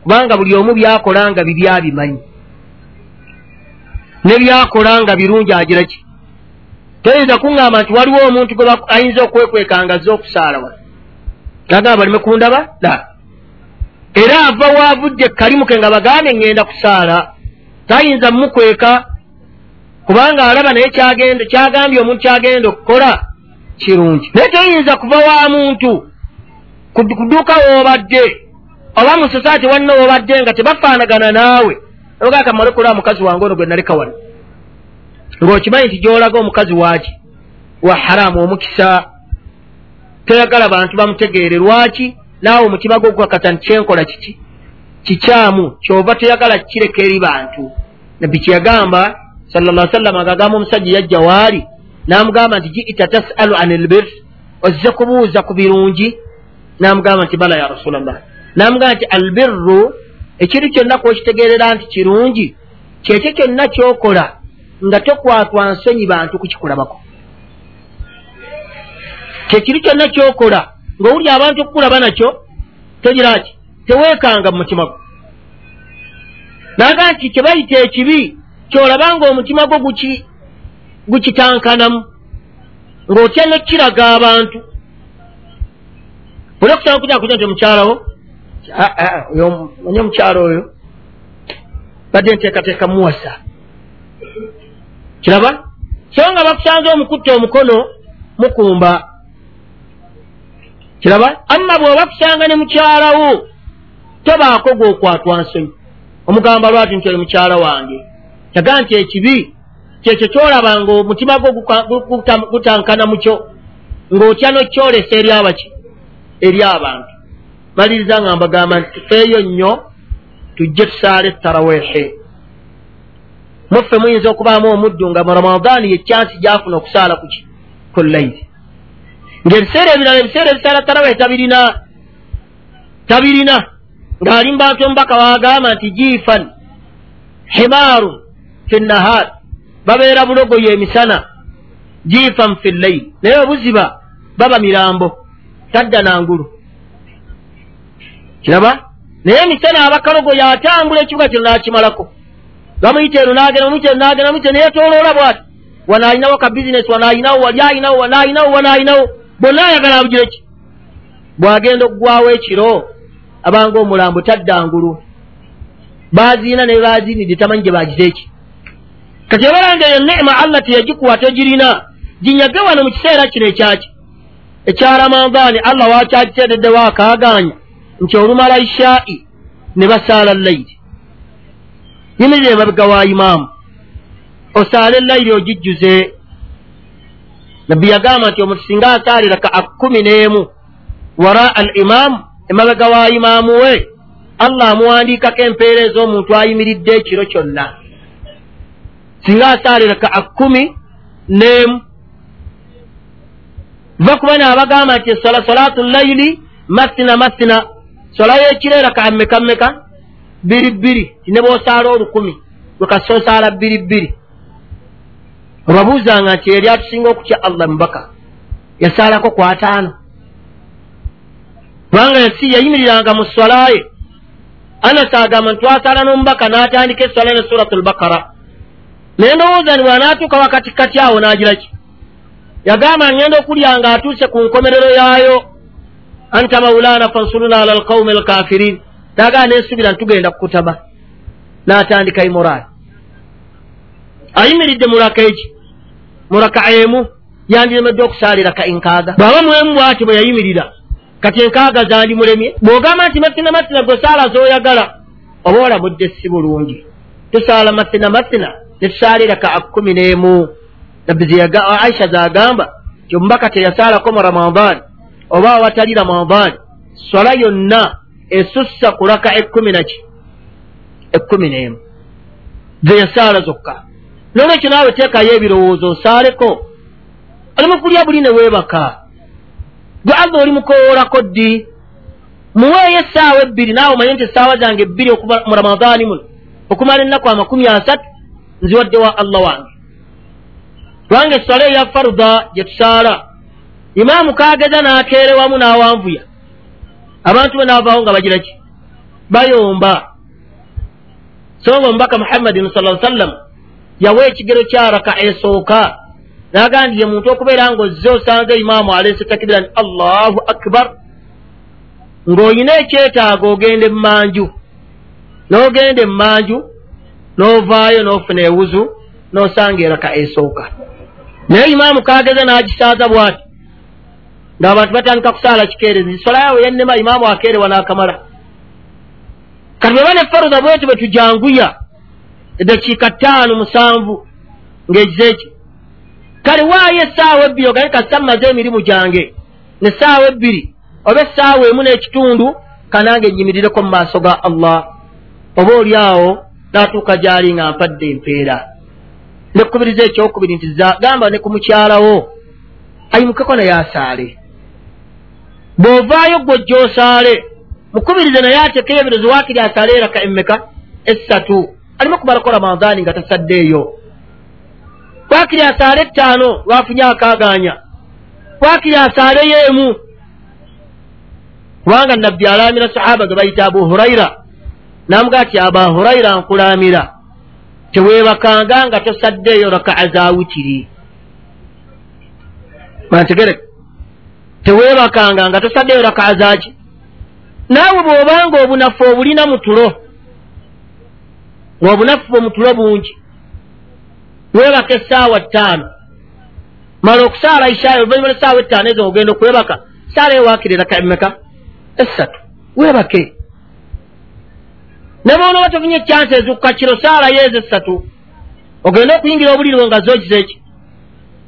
kubanga buli omu byakola nga bibi abimanyi ne byakola nga birungi agira ki? Toyinza kuŋŋamba nti waliwo omuntu gwe ayinza okwekwekanga azze okusaala wa agamba baleme kundaba? La era ava waavudde kalimuke nga bagande ŋŋenda kusaala. Tayinza mukweka kubanga alaba naye kyagambye omuntu kyagenda okukola kirungi. Naye toyinza kuva wa muntu kuduuka woobadde oba mu sosaati wanna woobadde nga tebafaanagana naawe ogaa kamale kulaba mukazi wange ono gwe naleka wano. Ng'okimanyi nti gy'olaga omukazi waaki? Wa haramu omukisa. Toyagala bantu bamutegeere lwaki naawe omutima gwo gukakasa nti kyenkola kiki? Kikyamu kyova toyagala kireka eri bantu. Nabbi kyeyagamba sallla sallama agagamba omusajja yajja waali n'amugamba nti jiita tasalu an elbir ozze kubuuza ku birungi. N'amugamba nti bala ya rasulllah n'amugamba nti albirru ekiri kyonna kwokitegeerera nti kirungi kyekyo kyonna kyokola nga tokwatwa nsonyi bantu kukikulabako kyekiri kyonna kyokola ng'owulya abantu okukulaba nakyo togira ki? Teweekanga mu mutima gwo. Naga nti kye bayita ekibi kyolaba ng'omutima gwo gukitankanamu ng'otya nekiraga abantu. Oli okusanga kuja kuja nti omukyalawo onye omukyalo oyo badde nteekateeka muwasa. Kiraba? So nga bakusanze omukutta omukono mukumba kiraba? Amma bw'oba kusanga ne mukyalawo tobaako gw'okwatwa nsonyi. Omugamba lwati nti oli mukyala wange? Kyagaa nti ekibi kyekyo kyolaba nga omutima gwo gutankana mukyo ng'otya nokyolesa eri abaki eri abantu. Maliriza nga mbagamba nti tufeeyo nnyo tujje tusaale taraweehe muffe muyinza okubaamu omuddu nga mu ramadaani yekyansi gyafuna okusaala kuki ku layiri ng'ebiseera ebirala ebiseera ebisaala taraweehe tabirina. Tabirina. Ng'ali mubantu omubaka waagamba nti jiifan himaarun fi nnahaar babeera bulogoyo emisana jiifan fi llayiri naye obuziba baba mirambo. Tadda nangulu kiraba naye emisana abakalogoyo atambula ekibuga kino n'akimalako. Bamuyita eno nagenda bamuyita eno nagenda bamuyita neyetoloola bwati. Wano alinawo ka bizinesi wano alinawo wali alinawo wano alinawo wano alinawo bonna ayagala abugire ki? Bw'agenda okuggwawo ekiro abanga omulambo taddangulu baziina ne baziinidde tamanyi gye bagize eki? Kati ebalanga eyo nema allah teyagikuwa tegirina. Ginyage wano mu kiseera kino ekyaki? Ekya ramadaani allah wakyakitereddewo akaaganya nti olumala ishai ne basaala layiri. Yimirire emabega wa imaamu. Osaale layiri ogijjuze nabbi yagamba nti omuntu singa asaaliraka akkumi n'emu. Wara al imaamu emabega wa imaamu we allah amuwandiikako empeera ez'omuntu ayimiridde ekiro kyonna. Singa asaaliraka akkumi n'emu. Va kuba naabagamba nti esola solaatu layiri masina masina sola y'ekireeraka mmeka mmeka bbiri bbiri ne boosaala olukumi wekasi osaala bbiri bbiri obabuuzanga nti eri atusinga okutya allah mubaka? Yasaalako ku ataano. Kubanga yasi yayimiriranga mu swalaye anasi agamba nti twasaala n'omubaka n'atandika eswala ne suratu lbakara naye ndowooza ni bwanaatuuka wakatikati awo n'agira ki? Yagamba ngenda okulya nga atuuse ku nkomerero yaayo. Anta maulana fansuruna ala alqaumi alkafirin nagaa neesubira ntugenda kukutaba. N'atandika imoraali ayimiridde muraka eki muraka emu yandiremedde okusaaliraka enkaaga. Bwaba mwemu bwati bwe yayimirira kati enkaaga zandimulemye bw'ogamba nti masina masina gwe saala z'oyagala oba olamudde si bulungi? Tusaala masina masina ne tusaaliraka akkumi n'emu. Nabbi aisha zagamba ti omubaka teyasaalako mu ramadaani oba awatali ramadaani swala yonna esussa kulaka ekkumi naki ekkumi n'emu. Zeyasaala zokka nolwekyo naawe teekayo ebirowoozo? Osaaleko. Oli mukulya buli ne weebaka. Gwe aga oli mukowoolako ddi? Muweeyo essaawa ebbiri naawe omanye nti essaawa zange ebbiri mu ramadaani muno okumala ennaku amakumi asatu nziwaddewa allah wange. Kubanga esswala eya faruda gye tusaala. Imaamu kaageza n'akeerewamu n'awanvuya. Abantu be naavaawo nga bagira ki? Bayomba. Songa omubaka muhammadin sala sallam yawa ekigero kyaraka esooka. Nagandire muntu okubeera ngaozze osanze imaamu aleese takibira nti allahu akbar. Ng'olina ekyetaaga ogenda emanju n'ogenda emanju n'ovaayo n'ofuna ewuzu n'osanga eraka esooka. Naye imaamu kageze n'agisaaza bw'ati ng'abantu batandika kusaala kikeerezi nsolayawe yannema imaamu akeerewa n'akamala. Kati bwe bane faruda bweti bwe tujanguya eddakiika ttaano musanvu ng'egize eki? Kale waayo essaawa ebbiri ogane kasita mmaze emirimu gyange. Nessaawa ebbiri oba essaawa emu n'ekitundu kanange nyimirireko mu maaso ga allah. Oba oli awo n'atuuka gy'ali nga mpadde empeera. Nekkubiriza ekyokubiri nti gamba ne ku mukyalawo ayimukeko naye asaale. Bw'ovaayo gwe gy'osaale mukubirize naye atekeyo ebirozi waakiri asaale eraka emmeka essatu alime okumalako ramadaani nga tasaddeeyo. Waakiri asaale ettaano lwafunye akaaganya. Waakiri asaaleyo emu kubanga nabbi alaamira sahaba ge bayita abu hurayira namugaa ti aba hurayira nkulaamira. Teweebakanga nga tosaddeeyo rakaa za witiri mantegereke teweebakanga nga tosaddeeyo rakaa zaki naawe bw'obanga obunafu obulina mu tulo ng'obunafu bwe mu tulo bungi. Weebaka essaawa ttaano. Mala okusaala ishaayo oluvannyuma lwessaawa ettaano ezo ogenda okwebaka saala ewaakire raka emeka essatu. Weebake. Ne boonaba tofunye ekyansi ezukka kiro saalayo ezo essatu ogenda okuyingira obulirwe nga zogiza eki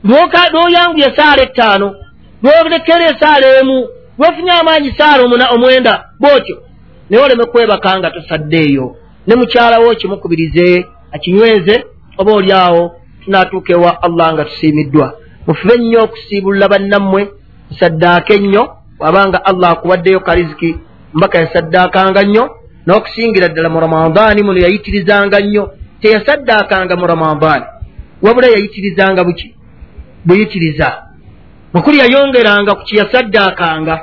lwoyanguye saala ettaano lwolekera esaala emu lwofunye amaanyi saala omwenda bwotyo. Naye oleme kwebaka nga tosaddeeyo ne mukyalawo kimukubirize akinyweze oba oli awo tunaatuuka ewa allah nga tusiimiddwa. Mufube nnyo okusiibulula bannammwe musaddaaka ennyo wabanga allah akuwaddeyo kariziki mbaka yasaddaakanga nnyo n'okusingira ddala mu ramadaani muno yayitirizanga nnyo. Teyasaddaakanga mu ramadaani wabula yayitirizanga buki? Buyitiriza. Mukuli yayongeranga ku kyeyasaddaakanga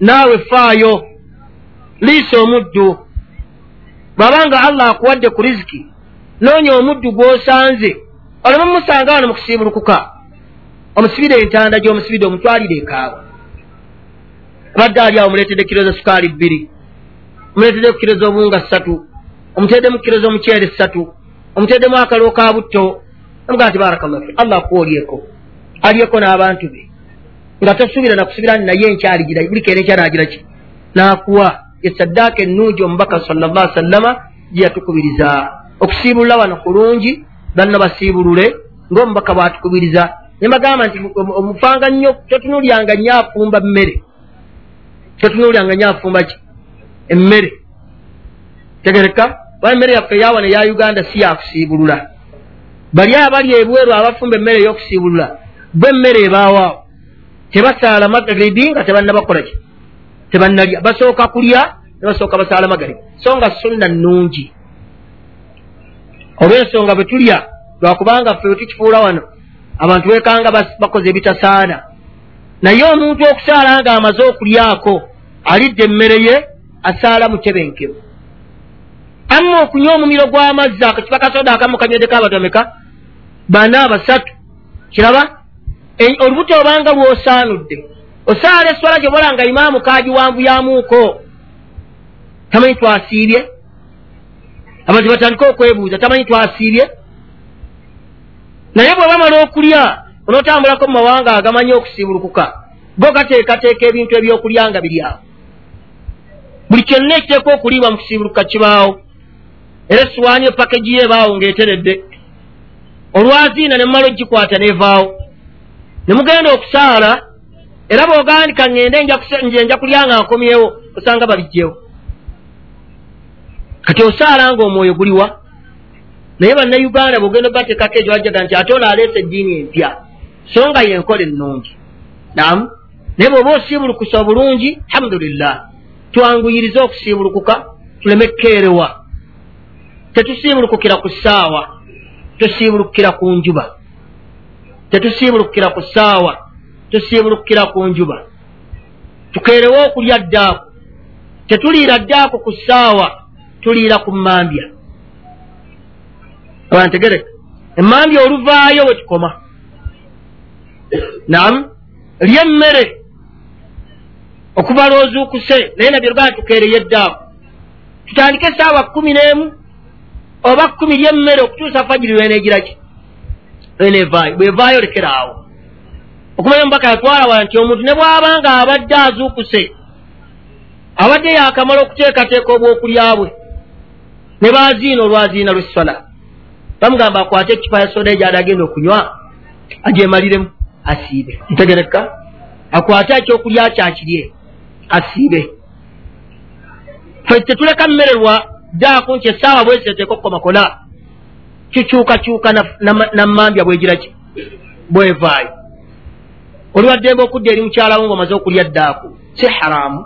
naawe faayo liisa omuddu bw'abanga allah akuwadde ku riziki. Noonya omuddu gw'osanze. Oleme musanga wano mu kusiibulukuka omusibire entanda gy'omusibidde omutwalire ekaawa. Abadde ali awo muleetedde kiro za sukaali bbiri omuleetedde ku kiro z'obuwunga ssatu omuteddemu kiro z'omuceere ssatu omuteddemu akaliwo ka butto. Amugaa nti barakallahu fi allah akuwa olyeko alyeko n'abantu be. Nga tosuubira nakusubira ni naye enkyaligira buli keera enkyanagira ki? N'akuwa esaddaaka ennungi omubaka sallallah sallama gye yatukubiriza. Okusiibulula wano kulungi banna basiibulule ng'omubaka bw'atukubiriza. Ne mbagamba nti omufanga nnyo totunuulyanga nnyo afumba mmere totunuulyanga nnyo afumba ki? Emmere. Tegereka oba emmere yaffe eyawana eya uganda si yakusiibulula bali abali ebweru abafumba emmere ey'okusiibulula bwe emmere ebaawaawo tebasaala magribi nga tebannabakola ki tebannalya basooka kulya ne basooka basaala magribi so nga sunna nnungi. Oba ensonga bwe tulya lwakubanga ffe wetukifuula wano abantu wekanga bakoze ebitasaana. Naye omuntu okusaala nga amaze okulyako alidde emmere ye asaala mutebenkevu amma okunywa omumiro gw'amazzi akakipa kasoda akamu kanywedeko abatomeka bana basatu kiraba? Olubuto obanga lwosaanudde osaala eswala gyobola nga imaamu kagiwanvuyamuuko tamanyi twasiibye? Abantu batandike okwebuuza tamanyi twasiibye? Naye bwe bamala okulya onootambulako mu mawanga agamanyi okusiibulukuka go gateekateeka ebintu ebyokulya nga biri awo buli kyonna ekiteekwa okuliibwa mu kusiibulukuka kibaawo. Era esiwaani epakeji ye ebaawo ng'eteredde. Olwaziina ne mumala ogikwata neevaawo ne mugenda okusaala era bw'ogandika ŋŋende nje nja kulya nga nkomyewo osanga babijjewo. Kati osaala ng'omwoyo guliwa naye bannayuganda bwogenda obateekako egyo wajjaga nti ate ono aleesa eddiini empya so nga yenkola ennungi. Namu naye bw'oba osiibulukusa obulungi alhamdulillah twanguyirize okusiibulukuka tuleme kukeerewa tetusiibulukukira ku ssaawa tusiibulukukira ku njuba. Tetusiibulukukira ku ssaawa tusiibulukukira ku njuba. Tukeerewo okulya ddaaku tetuliira ddaaku ku ssaawa tuliira ku mmambya. Abantegereka emmambya oluvaayo we tukoma. Nam lya emmere okuva lwozuukuse naye nabyo luganda tukeereye eddaaku tutandike essaawa kumi n'emu oba kumi lyemmere okutuusa fajiri lwenegiraki lwenevaayo bwevaayo lekera awo okumanya omubaka yatwala wala nti omuntu ne bw'abanga abadde azuukuse abadde yakamala okuteekateeka obwokulya bwe ne baziina olwaziina lwessala bamugamba akwate ekipa ya soda egyali agenda okunywa agyemaliremu asiibe. Ntegereka akwate ekyokulya kyakirye asiibe. Fe tetuleka mmererwa daaku nti essaawa bweziteteeka okukomakona kikyukakyuka nammambya bwegiraki bwevaayo oliwaddembe okudda eri mukyalawo ngaomaze okulya ddaaku si haramu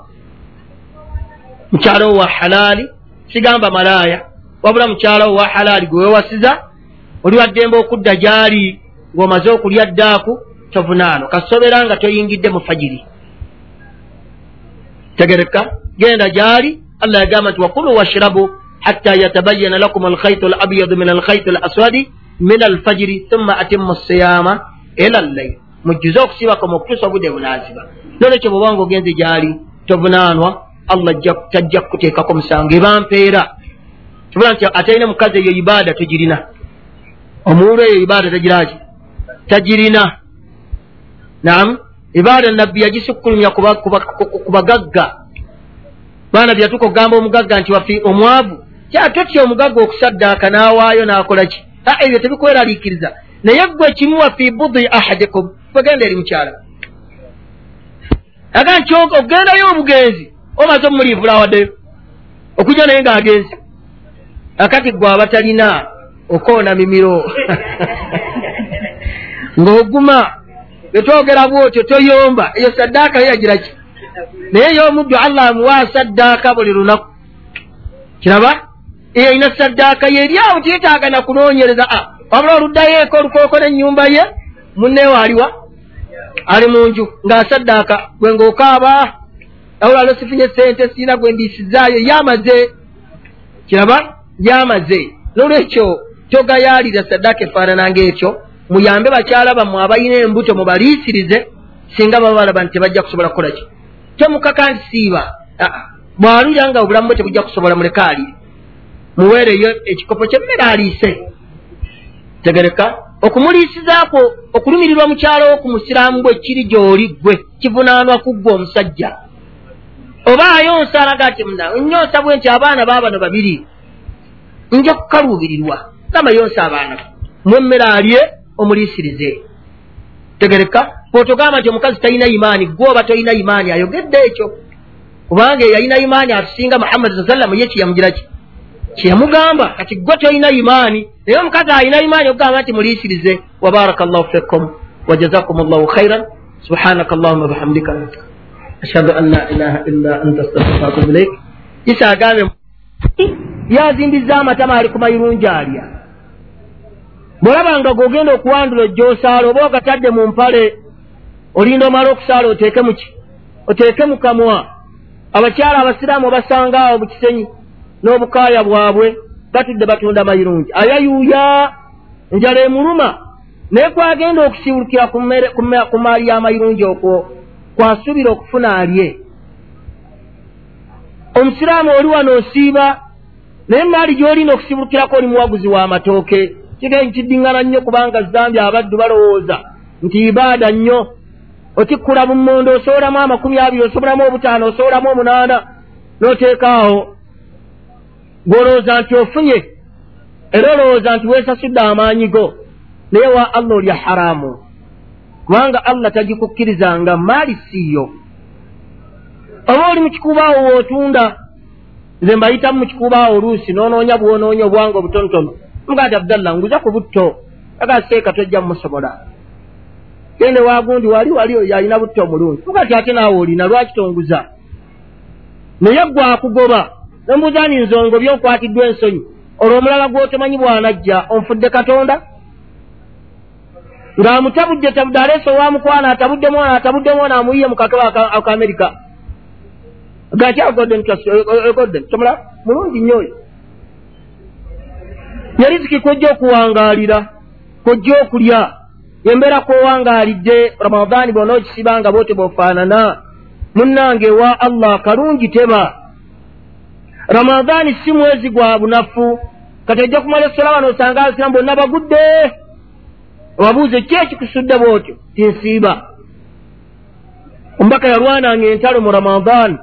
mukyalawo wa halaali sigamba malaaya. Wabula mukyalawo wa halaali gwe wewasiza oliwaddembe okudda gyali ng'omaze okulya ddaaku tovunaano kasobera nga toyingidde mu fajiri. Tegereka genda gyali allah yagamba nti wakulu washrabu hatta yatabayana lakum alkhaitu alabyadu min alkhaitu alaswadi min alfajiri thumma atimu siyama ila llail mujjuze okusibako mukutuusa obudde bunaaziba nolwekyo bwobanga ogenze gyali tovunaanwa allah tajja kukuteekako musango ebampeera kibula nti atalina mukazi eyo ibaada togirina omuwulu eyo ibaada tagiraki tagirina. Nam ibaada nabbi yagisukkulumya ku bagagga. Baana byatuka okugamba omugagga nti wafi omwavu kyatotya omugagga okusaddaaka n'awaayo n'akolaki ebyo tebikweraliikiriza naye gwe kimuwa fi budi ahadikum kwegenda eri mukyala aga nti okugendayo obugenzi omaze omuliivula awaddeyo okujja naye ng'agenzi akati gwe abatalina okoona mimiro. *laughs* Ng'oguma etwogera bwotyo toyomba eyo saddaaka yo yagiraki naye y'omuddu allah amuwa saddaaka buli lunaku. Kiraba eyo ayina saddaaka ye eri awo tiyetaaga nakunoonyereza a wabula oluddayo eko olukooko n'ennyumba ye munneewo aliwa ali mu nju ng'asaddaaka gwe ng'okaaba awulalo sifunye sente siina gwe ndiisizaayo yamaze. Kiraba yamaze. Nolwekyo togayaalira saddaaka efaanananga ekyo muyambe bakyala bammwe abalina embuto mubaliisirize singa baba balaba nti tebajja kusobola kukola ki. Temukaka nti siiba bwalulira nga obulamu bwe tebujja kusobola muleke alire muweereyo ekikopo kyemmere aliise tegereka okumuliisizaako okulumirirwa mukyalowo ku musiraamu gwe kiri gy'oli gwe kivunaanwa ku ggwe omusajja. Oba ayonsa alaga ti muna nyonsa bwe nti abaana baabano babiri nja kukaluubirirwa gamba yonsa abaana mwemmere alye omuliisirize. Tegereka bwotogamba nti omukazi talina imaani gwe oba tolina imaani ayogedde ekyo. Kubanga eyalina imaani atusinga muhammadi saa sallamu ye kiyamugiraki? Kyeyamugamba kati gwe tolina imaani naye omukazi alina imaani okugamba nti muliisirize. Wabaraka llahu fikum wajazakum llahu khairan subhanaka allahuma bihamdika. Ashhadu an la ilaha illa anta astafirka atubu ilaik isa agambe yazimbiza amatama ali ku mayirungi alya. Bwolabanga gogenda okuwandula ojjoosaala oba ogatadde mu mpale olinda omala okusaala oteeke muki oteeke mu kamwa. Abakyala abasiraamu obasanga awo mu kisenyi n'obukaaya bwabwe batudde batunda mayirungi. Ayayuuya enjala emuluma. Naye kwagenda okusiwulukira ku maali y'amayirungi okwo kwasuubira okufuna alye. Omusiraamu oli wano osiiba naye maali gy'olina okusiwulukirako oli muwaguzi w'amatooke kigee nkiddiŋŋana nnyo kubanga zambi abaddu balowooza nti ibaada nnyo. Otikkula bummondo osowolamu amakumi abiri osobolamu obutaano osowolamu omunaana n'oteekaawo gw'olowooza nti ofunye era olowooza nti weesasudde amaanyi go naye wa allah olya haraamu kubanga allah tagikukkirizanga maali siiyo oba oli mu kikuubaawo wootunda nze mbayitamu mu kikuubaawo oluusi n'onoonya bwonoonya obwanga obutonotono mugaa ti abdallah nguza ku butto agaseeka tojja mumusobola gende wagundi wali wali oyo alina butto omulungi. Mugaa ti ate naawe olina lwaki tonguza? Naye gwakugoba nomubuuzaani nzongo byokwatiddwa ensonyi. Olwo omulala gwotomanyi bwanajja onfudde katonda? Ng'amutabudde tabudde aleesa owamukwana atabudde mwana atabudde mwana amuyiye mu kakaba akamerika gati agodde tomula mulungi nnyo oyo. Yariziki kwojja okuwangaalira kwojja okulya? Embeera kwowangaalidde ramadaani bona okisibanga boote bofaanana munnange ewa allah kalungi teba ramadaani si mwezi gwa bunafu. Kati ojja kumala esola wano osanga abasiramu bonna bagudde. Obabuuze ki ekikusudde bwotyo? Tinsiiba. Omubaka yalwananga entalo mu ramadaani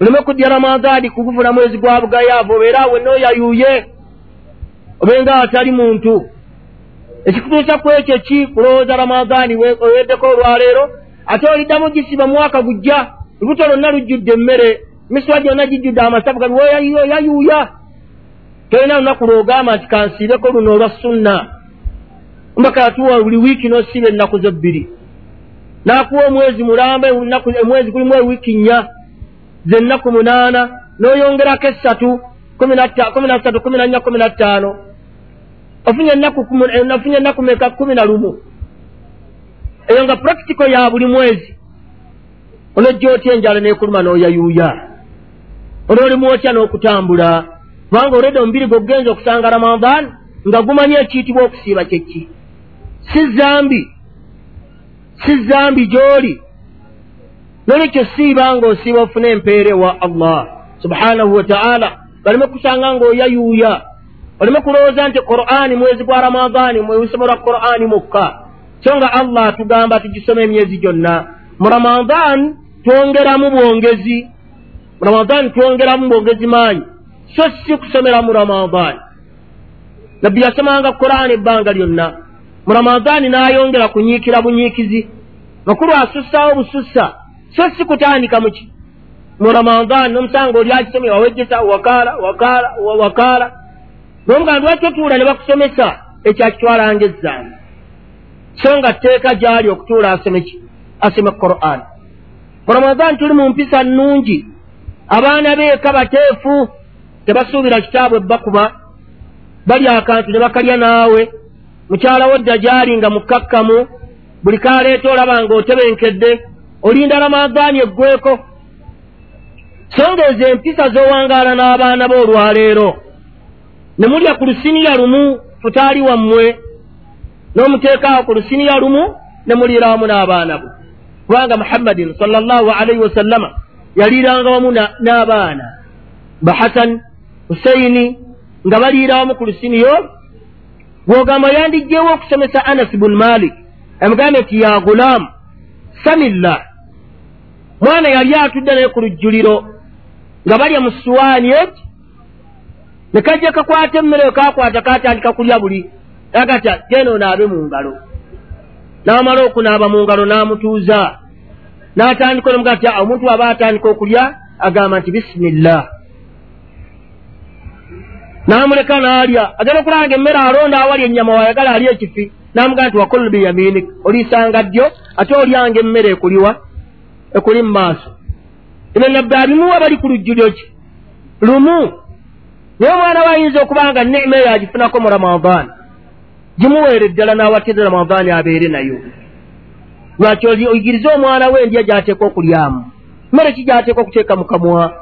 oleme kudya ramadaani kugufuna mwezi gwa bugayaavu obeera awe nooyayuuye obenga atali muntu. Ekikutuusa ku ekyo ki? Kulowooza ramadaani oweddeko olwaleero. Ate oliddamu gisiba mwaka gujja. Lubuto lwonna lujjudde emmere miswa gyonna gijjudde amasafu gali woyayuuya tolina lunaku lwogamba nti kansiibeko luno olwa sunna. Mbaka yatuwa buli wiiki n'osiiba ennaku zo bbiri. N'akuwa omwezi mulambe omwezi gulimu ewiiki nnya zennaku munaana n'oyongerako essatu kumi na ssatu kumi na nnya kumi na ttaano ofunye ennaku meka kumi na lumu. Eyo nga purakitiko ya buli mwezi. Onojja otya enjala nekuluma n'oyayuuya onoolimu otya n'okutambula? Kubanga olwedde omubiri gwe ogenza okusanga ramadan nga gumanyi ekiyitibwa okusiiba kyeki si zambi. Si zambi gy'oli. Nolwekyo siiba nga osiiba ofune empeera ewa allah subhanahu wataala baleme kusanga ng'oyayuuya. Oleme kulowooza nti qur'ani mwezi gwa ramadaani mwewisomerwa qur'ani mukka. So nga allah atugamba tugisoma emyezi gyonna. Mu ramadan twongeramu bwongezi mu ramadan twongeramu bwongezi maanyi so si kusomera mu ramadan nabbi yasomanga qur'an ebbanga lyonna. Mu ramadan n'ayongera kunyiikira bunyiikizi. Makulu asussaawo busussa so si kutandika muki mu ramadan nomusanga oli akisomera wawejjesa wakaala wakaala wakaala nomugamba lwaki otuula ne bakusomesa? Ekyakitwalanga ezzange so nga tteeka gyali okutuula asome ki? Asome quran. Mu ramadan tuli mu mpisa nnungi abaana beeka bateefu tebasuubira kitaabu ebbakuba bali akantu ne bakalya naawe. Mukyalawo dda gyali nga mukkakkamu buli kaleeta olaba nga otebenkedde olinda ramadaani eggweko so nga ezo empisa z'owangaala n'abaana b'olwaleero ne mulya ku lusiniya lumu futaali wammwe. N'omuteekaawo ku lusiniya lumu ne muliira wamu n'abaana bo. Kubanga muhammadin sallallahu alaihi wasallama yaliiranga wamu n'abaana. Ba hasan husaini nga baliira wamu ku lusiniya olwo bw'ogamba yandijjeewo okusomesa anas bun malik. Emugambe nti ya gulaamu samillah. Mwana yali atudde naye ku lujjuliro nga balya mu suwaani eki ne kajja kakwata emmere we kakwata katandika kulya buli agata genda onaabe mu ngalo. N'amala okunaaba mu ngalo n'amutuuza n'atandika nomuga ti omuntu aba atandika okulya agamba nti bisimillah n'amuleka n'alya. Agenda okulanga emmere alonda awali ennyama wayagala ali ekifi. N'amugaa nti wakulu biyaminik oliisanga ddyo ate olyanga emmere ekuliwa ekuli mu maaso. Ebyo nabbe abimuwa bali ku lujjulyo ki? Lumu. Naye omwana we ayinza okuba nga nema eyo agifunako mu ramadaani gimuweere ddala n'awatira ramadaani abeere nayo lwaki oyigirize omwana we endya gy'ateeka okulyamu? Mmere ki gy'ateeka okuteeka mu kamwa?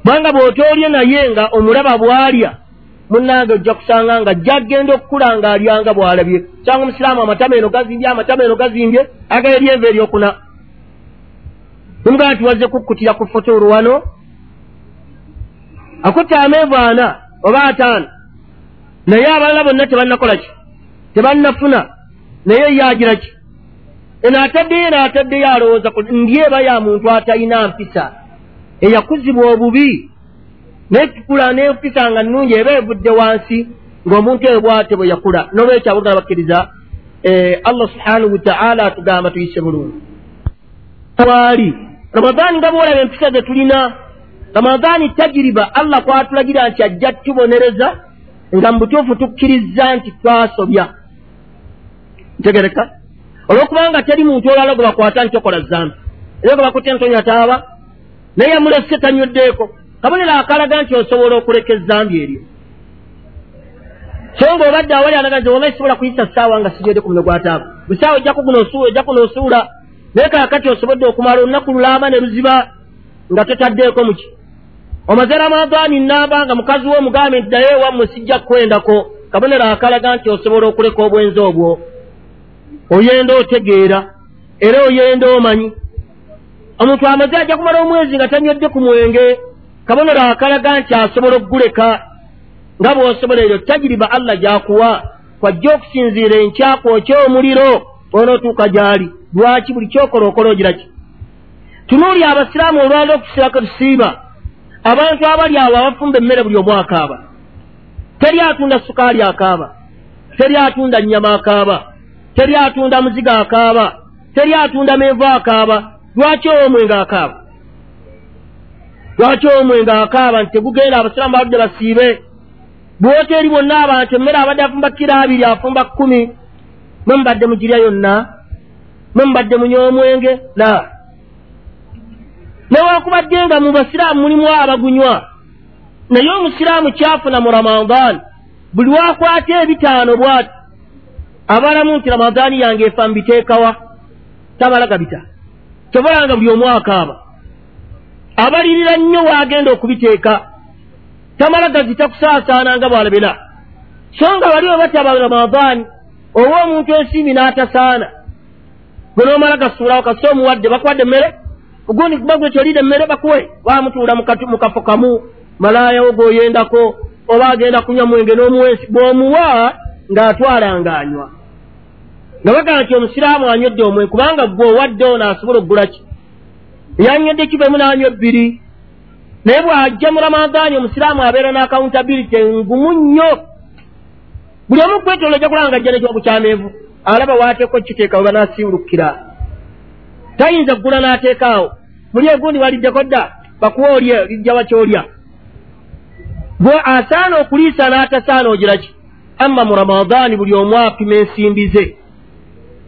Kubanga bw'otoolye naye nga omulaba bw'alya munnange ojja kusanga nga jjagenda okukula ng'alyanga bw'alabye. Sanga omusiraamu amatama eno gazimbye amatama eno gazimbye agala eryeva eryokuna. Nimugaa nti wazze kukkutira ku foto olwano akutta ameevu ana oba ataano? Naye abalala bonna tebannakola ki? Tebannafuna? Naye yagira ki eno ataddeyo eno ataddeyo alowooza ndi eba ya muntu atalina mpisa. Eyakuzibwa obubi. Naye tukula nempisa nga nnungi eba evudde wansi ng'omuntu eyo bwate bwe yakula. Nolwekyo abugana bakkiriza eh, allah subhanahu wataala atugamba tuyise bulungi. Waali ramadaani nga bwolaba empisa ze tulina ramadaani tajiriba allah kwatulagira nti ajja tubonereza nga mu butuufu tukkiriza nti twasobya. Ntegereka olwokubanga teri muntu olala gwe bakwata nti okola zambi. Era gwe bakutte ntonya taaba naye yamulese tanyweddeeko kabonero akalaga nti osobola okuleka ezambi eryo. So nga obadde awali alaga nti omayi sobola kuyisa saawa nga sigyede ku muno gwataago busaawa ojjaku gunosuula ojjaku noosuula naye kaakati osobodde okumala olunaku lulaama ne luziba nga totaddeeko muki. Omaze ramadaani namba nga mukazi wo omugambe nti naye wammwe sijja kukwendako kabonero akalaga nti osobola okuleka obwenzi obwo oyenda otegeera era oyenda omanyi. Omuntu amaze ajja kumala omwezi nga tanywedde ku mwenge kabonero akalaga nti asobola okuguleka nga bw'osobola eryo tajiriba allah gyakuwa kwajja okusinziira enkyakwoky omuliro onootuuka gy'ali. Lwaki buli kyokola okola ogira ki? Tunuuli abasiraamu olwala okusirako tusiiba. Abantu abali awo abafumba emmere buli omu akaaba. Teri atunda sukaali akaaba. Teri atunda nnyama akaaba teri atunda muziga akaaba teri atunda menvu akaaba lwaki omwenga akaaba? Lwaki omwenga akaaba nti tegugenda abasiraamu baludde basiibe? Bwoteeri bonna abantu emmere abadde afumba kiro abiri afumba kkumi mwe mubadde mugirya yonna? Mwe mubadde munya omwenge? La newakubadde nga mu basiraamu mulimu abagunywa naye omusiraamu kyafuna mu ramadaani buli wakwata ebitaano bwati abalamu nti ramadaani yange efa mubiteekawa tabala gabita tobalanga buli omwaka aba abalirira nnyo waagenda okubiteeka tamala gazita kusaasaana nga bwalabena. So nga bali obataba ramadaani oba omuntu ensimbi n'atasaana. Bwe noomala gasuulawo kasi omuwadde bakuwadde emmere ogundi kuba gwe kyolidde emmere bakuwe bamutuula mu kafo kamu. Malaayawo g'oyendako oba agenda kunywa mwenge n'omuwensi bw'omuwa ng'atwalanga anywa nga bagaa nti omusiraamu anywedde omwe kubanga gwe owadde ono asobola okugula ki? Eyanywedde kivemu n'anywa ebbiri naye bw'ajja mu ramadaani omusiraamu abeera n'akawuntabiriti engumu nnyo. Buli omu kwetoola ojja kulanga ajja nekyoku kyamenvu alaba waateeko kiteeka we banaasiwulukira tayinza kugula n'ateekaawo muli egundi waliddeko dda bakuwa olye lijjawa kyolya. Gwe asaana okuliisa n'atasaana ogira ki amma mu ramadaani buli omu apima ensimbi ze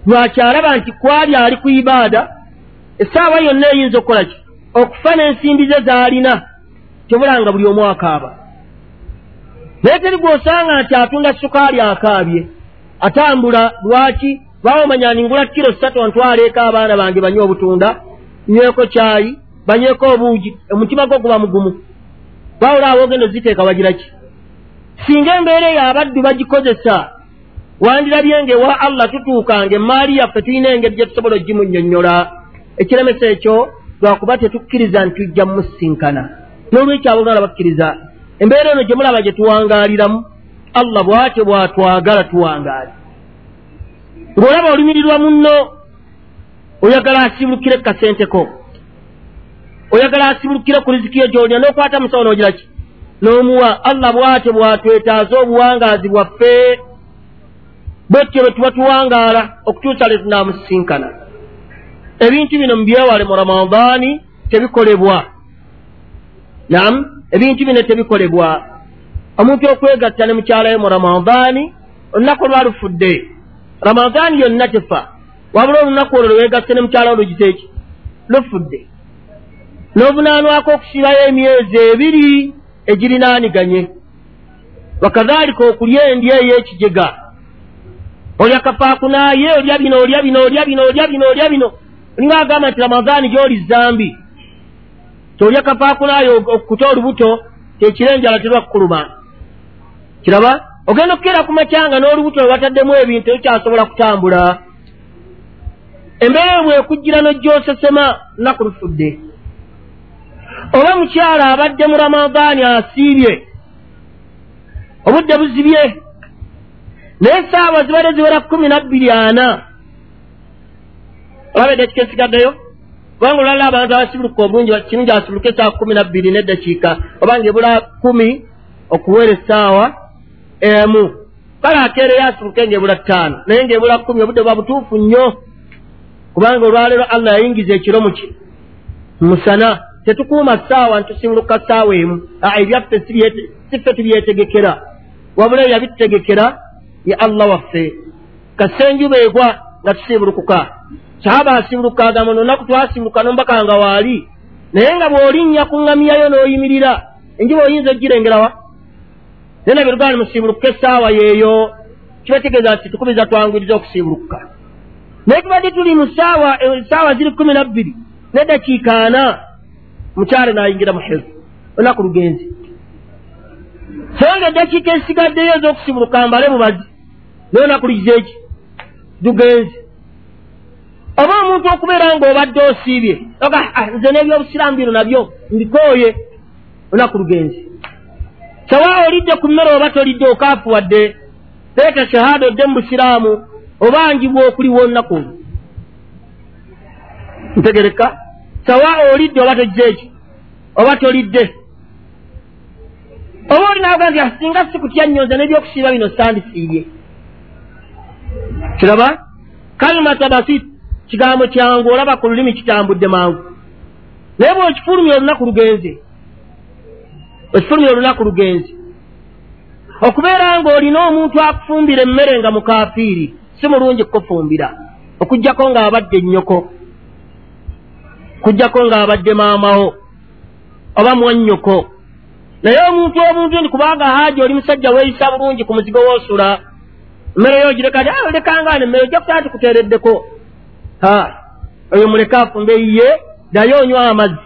lwakyalaba nti kwali ali ku ibaada essaawa yonna eyinza okukola ki? Okufa n'ensimbi ze z'alina tobulanga buli omu akaaba naye teri gw'osanga nti atunda sukaali akaabye atambula lwaki? Baba omanya ningula kiro ssatu ontwaleeko abaana bange banywe obutunda nyweko kyayi banyweko obuugi omutima gwo guba mugumu. Bawula aba ogenda oziteeka wagira ki singa embeera eyo abaddu bagikozesa wandirabye ngaewa allah tutuukanga emaali yaffe tulina engeri gye tusobola ogimunnyonnyola. Ekiremesa ekyo lwakuba tetukkiriza nti tujja mumusinkana n'olwekyo abomala bakkiriza embeera eno gye mulaba gye tuwangaaliramu allah bwatyo bwatwagala tuwangaali ng'olaba olimirirwa munno oyagala asibulukire kukasenteko oyagala asibulukire ku rizikiyo gyolina n'okwata musawo n'ogira ki n'omuwa allah bwatyo bwatwetaaza obuwangaazi bwaffe bwetyo bwe tuba tuwangaala okutuusa lwe tunaamusinkana ebintu bino mubyewale mu ramadaani tebikolebwa. Nam ebintu bino tebikolebwa. Omuntu okwegatta ne mukyalayo mu ramadaani olunaku olwalufudde ramadaani yonna tefa. Wabula olunaku olwo lwewegasse ne mukyalawo lugiteeki lufudde. N'obunaanwako okusirayo emyezi ebiri egirinaaniganye wakadhalika okulya endi ey'ekijega olya kafaakunaaye olya bino olya bino olya bino olya bino olya bino. Olinga agamba nti ramadaani gy'oli zambi. Tyolya kafaakunaaye okukuta olubuto kyekirenjala terwakkuluma kiraba? Ogenda okukeera ku macyanga n'olubuto lwe bataddemu ebintu ekyasobola kutambula. Embeera bwekujjira n'ojjosesema lunaku lufudde oba mukyala abadde mu ramadaani asiibye obudde buzibye naye saawa zibadde ziwera kumi nabbiri ana. Olabedde ekika esigaddeyo kubanga olwala abantu abasibuluka obungi kirungi asibuluke esaawa kumi nabbiri neddakiika obanga ebula kumi okuwera essaawa emu. Kale akeereyo asibuluke ngaebula ttaano naye ngaebula kumi obudde buba butuufu nnyo. Kubanga olwaleero allah yayingiza ekiro muki musana tetukuuma ssaawa ntusibuluka ssaawa emu. Ebyaffe siffe tubyetegekera. Wabula eyo yabitutegekera ye allah waffe. Kasenjuba egwa nga tusibulukuka sahaba asibuluka agamba nolunaku twasibuluka nombakanga waali. Naye nga bw'olinnya ku ŋŋamiyayo n'oyimirira enjuba oyinza ogirengerawa naye nabirugani musiibulukuka essaawa yeeyo. Kibategeeza nti tukubiza twanguyiriza okusiibulukuka naye tubadde tuli mu saawa essaawa ziri kumi nabbiri neddakiika ana mukyale n'ayingira mu hezu olunaku lugenzi so nga eddakiika ezisigaddeyo ez'okusiibuluka mbale mubazi naye olunaku lugize eki? Lugenzi oba omuntu okubeera ng'obadde osiibye oga ah, nze n'ebyobusiraamu bino nabyo mbikooye olunaku lugenzi sawa olidde ku mmere oba tolidde okaafuwadde leeta shahaada odde mu busiraamu obangibwa okuliwoo olunaku olwo ntegereka sawa olidde oba tojja eki? Oba tolidde? Oba olinaga nti asinga ah, sikutya nnyo nze n'ebyokusiiba bino sandisiibye. Kiraba? Kalimata basit kigambo kyangu olaba ku lulimi kitambudde mangu. Naye bwekifulumya olunaku lugenze ekifulumya olunaku lugenze okubeera ng'olina omuntu akufumbira emmere nga mukaafiiri si mulungi kukufumbira okugjako ng'abadde nnyoko kugjako ng'abadde maamawo oba mwannyoko. Naye omuntu omuntu ndi kubanga haaji oli musajja weeyisa bulungi ku muzigo woosula emmere yo ogireka ti lekangaana emmere ojja kusaa ti kuteereddeko? Oyo muleke afumbe ye daye onywa amazzi.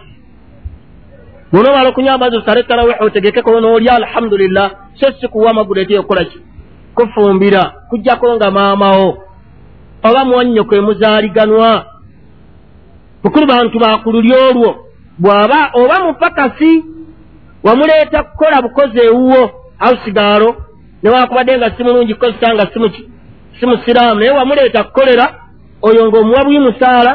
Bwonaobala okunywa amazzi osale tarawihi otegekeko noolya alhamdulillah so sikuwa amagulu eti yokolaki kufumbira kujjako nga maamawo. Oba mwanyoko emuzaaliganwa bukulu bantu bakululi olwo. Bw'aba oba mupakasi wamuleeta kukola bukozi ewuwo ausigaalo newakubadde nga si mulungi kukozesa nga simusiraamu naye wamuleeta kukolera oyo ng'omuwa bwi musaala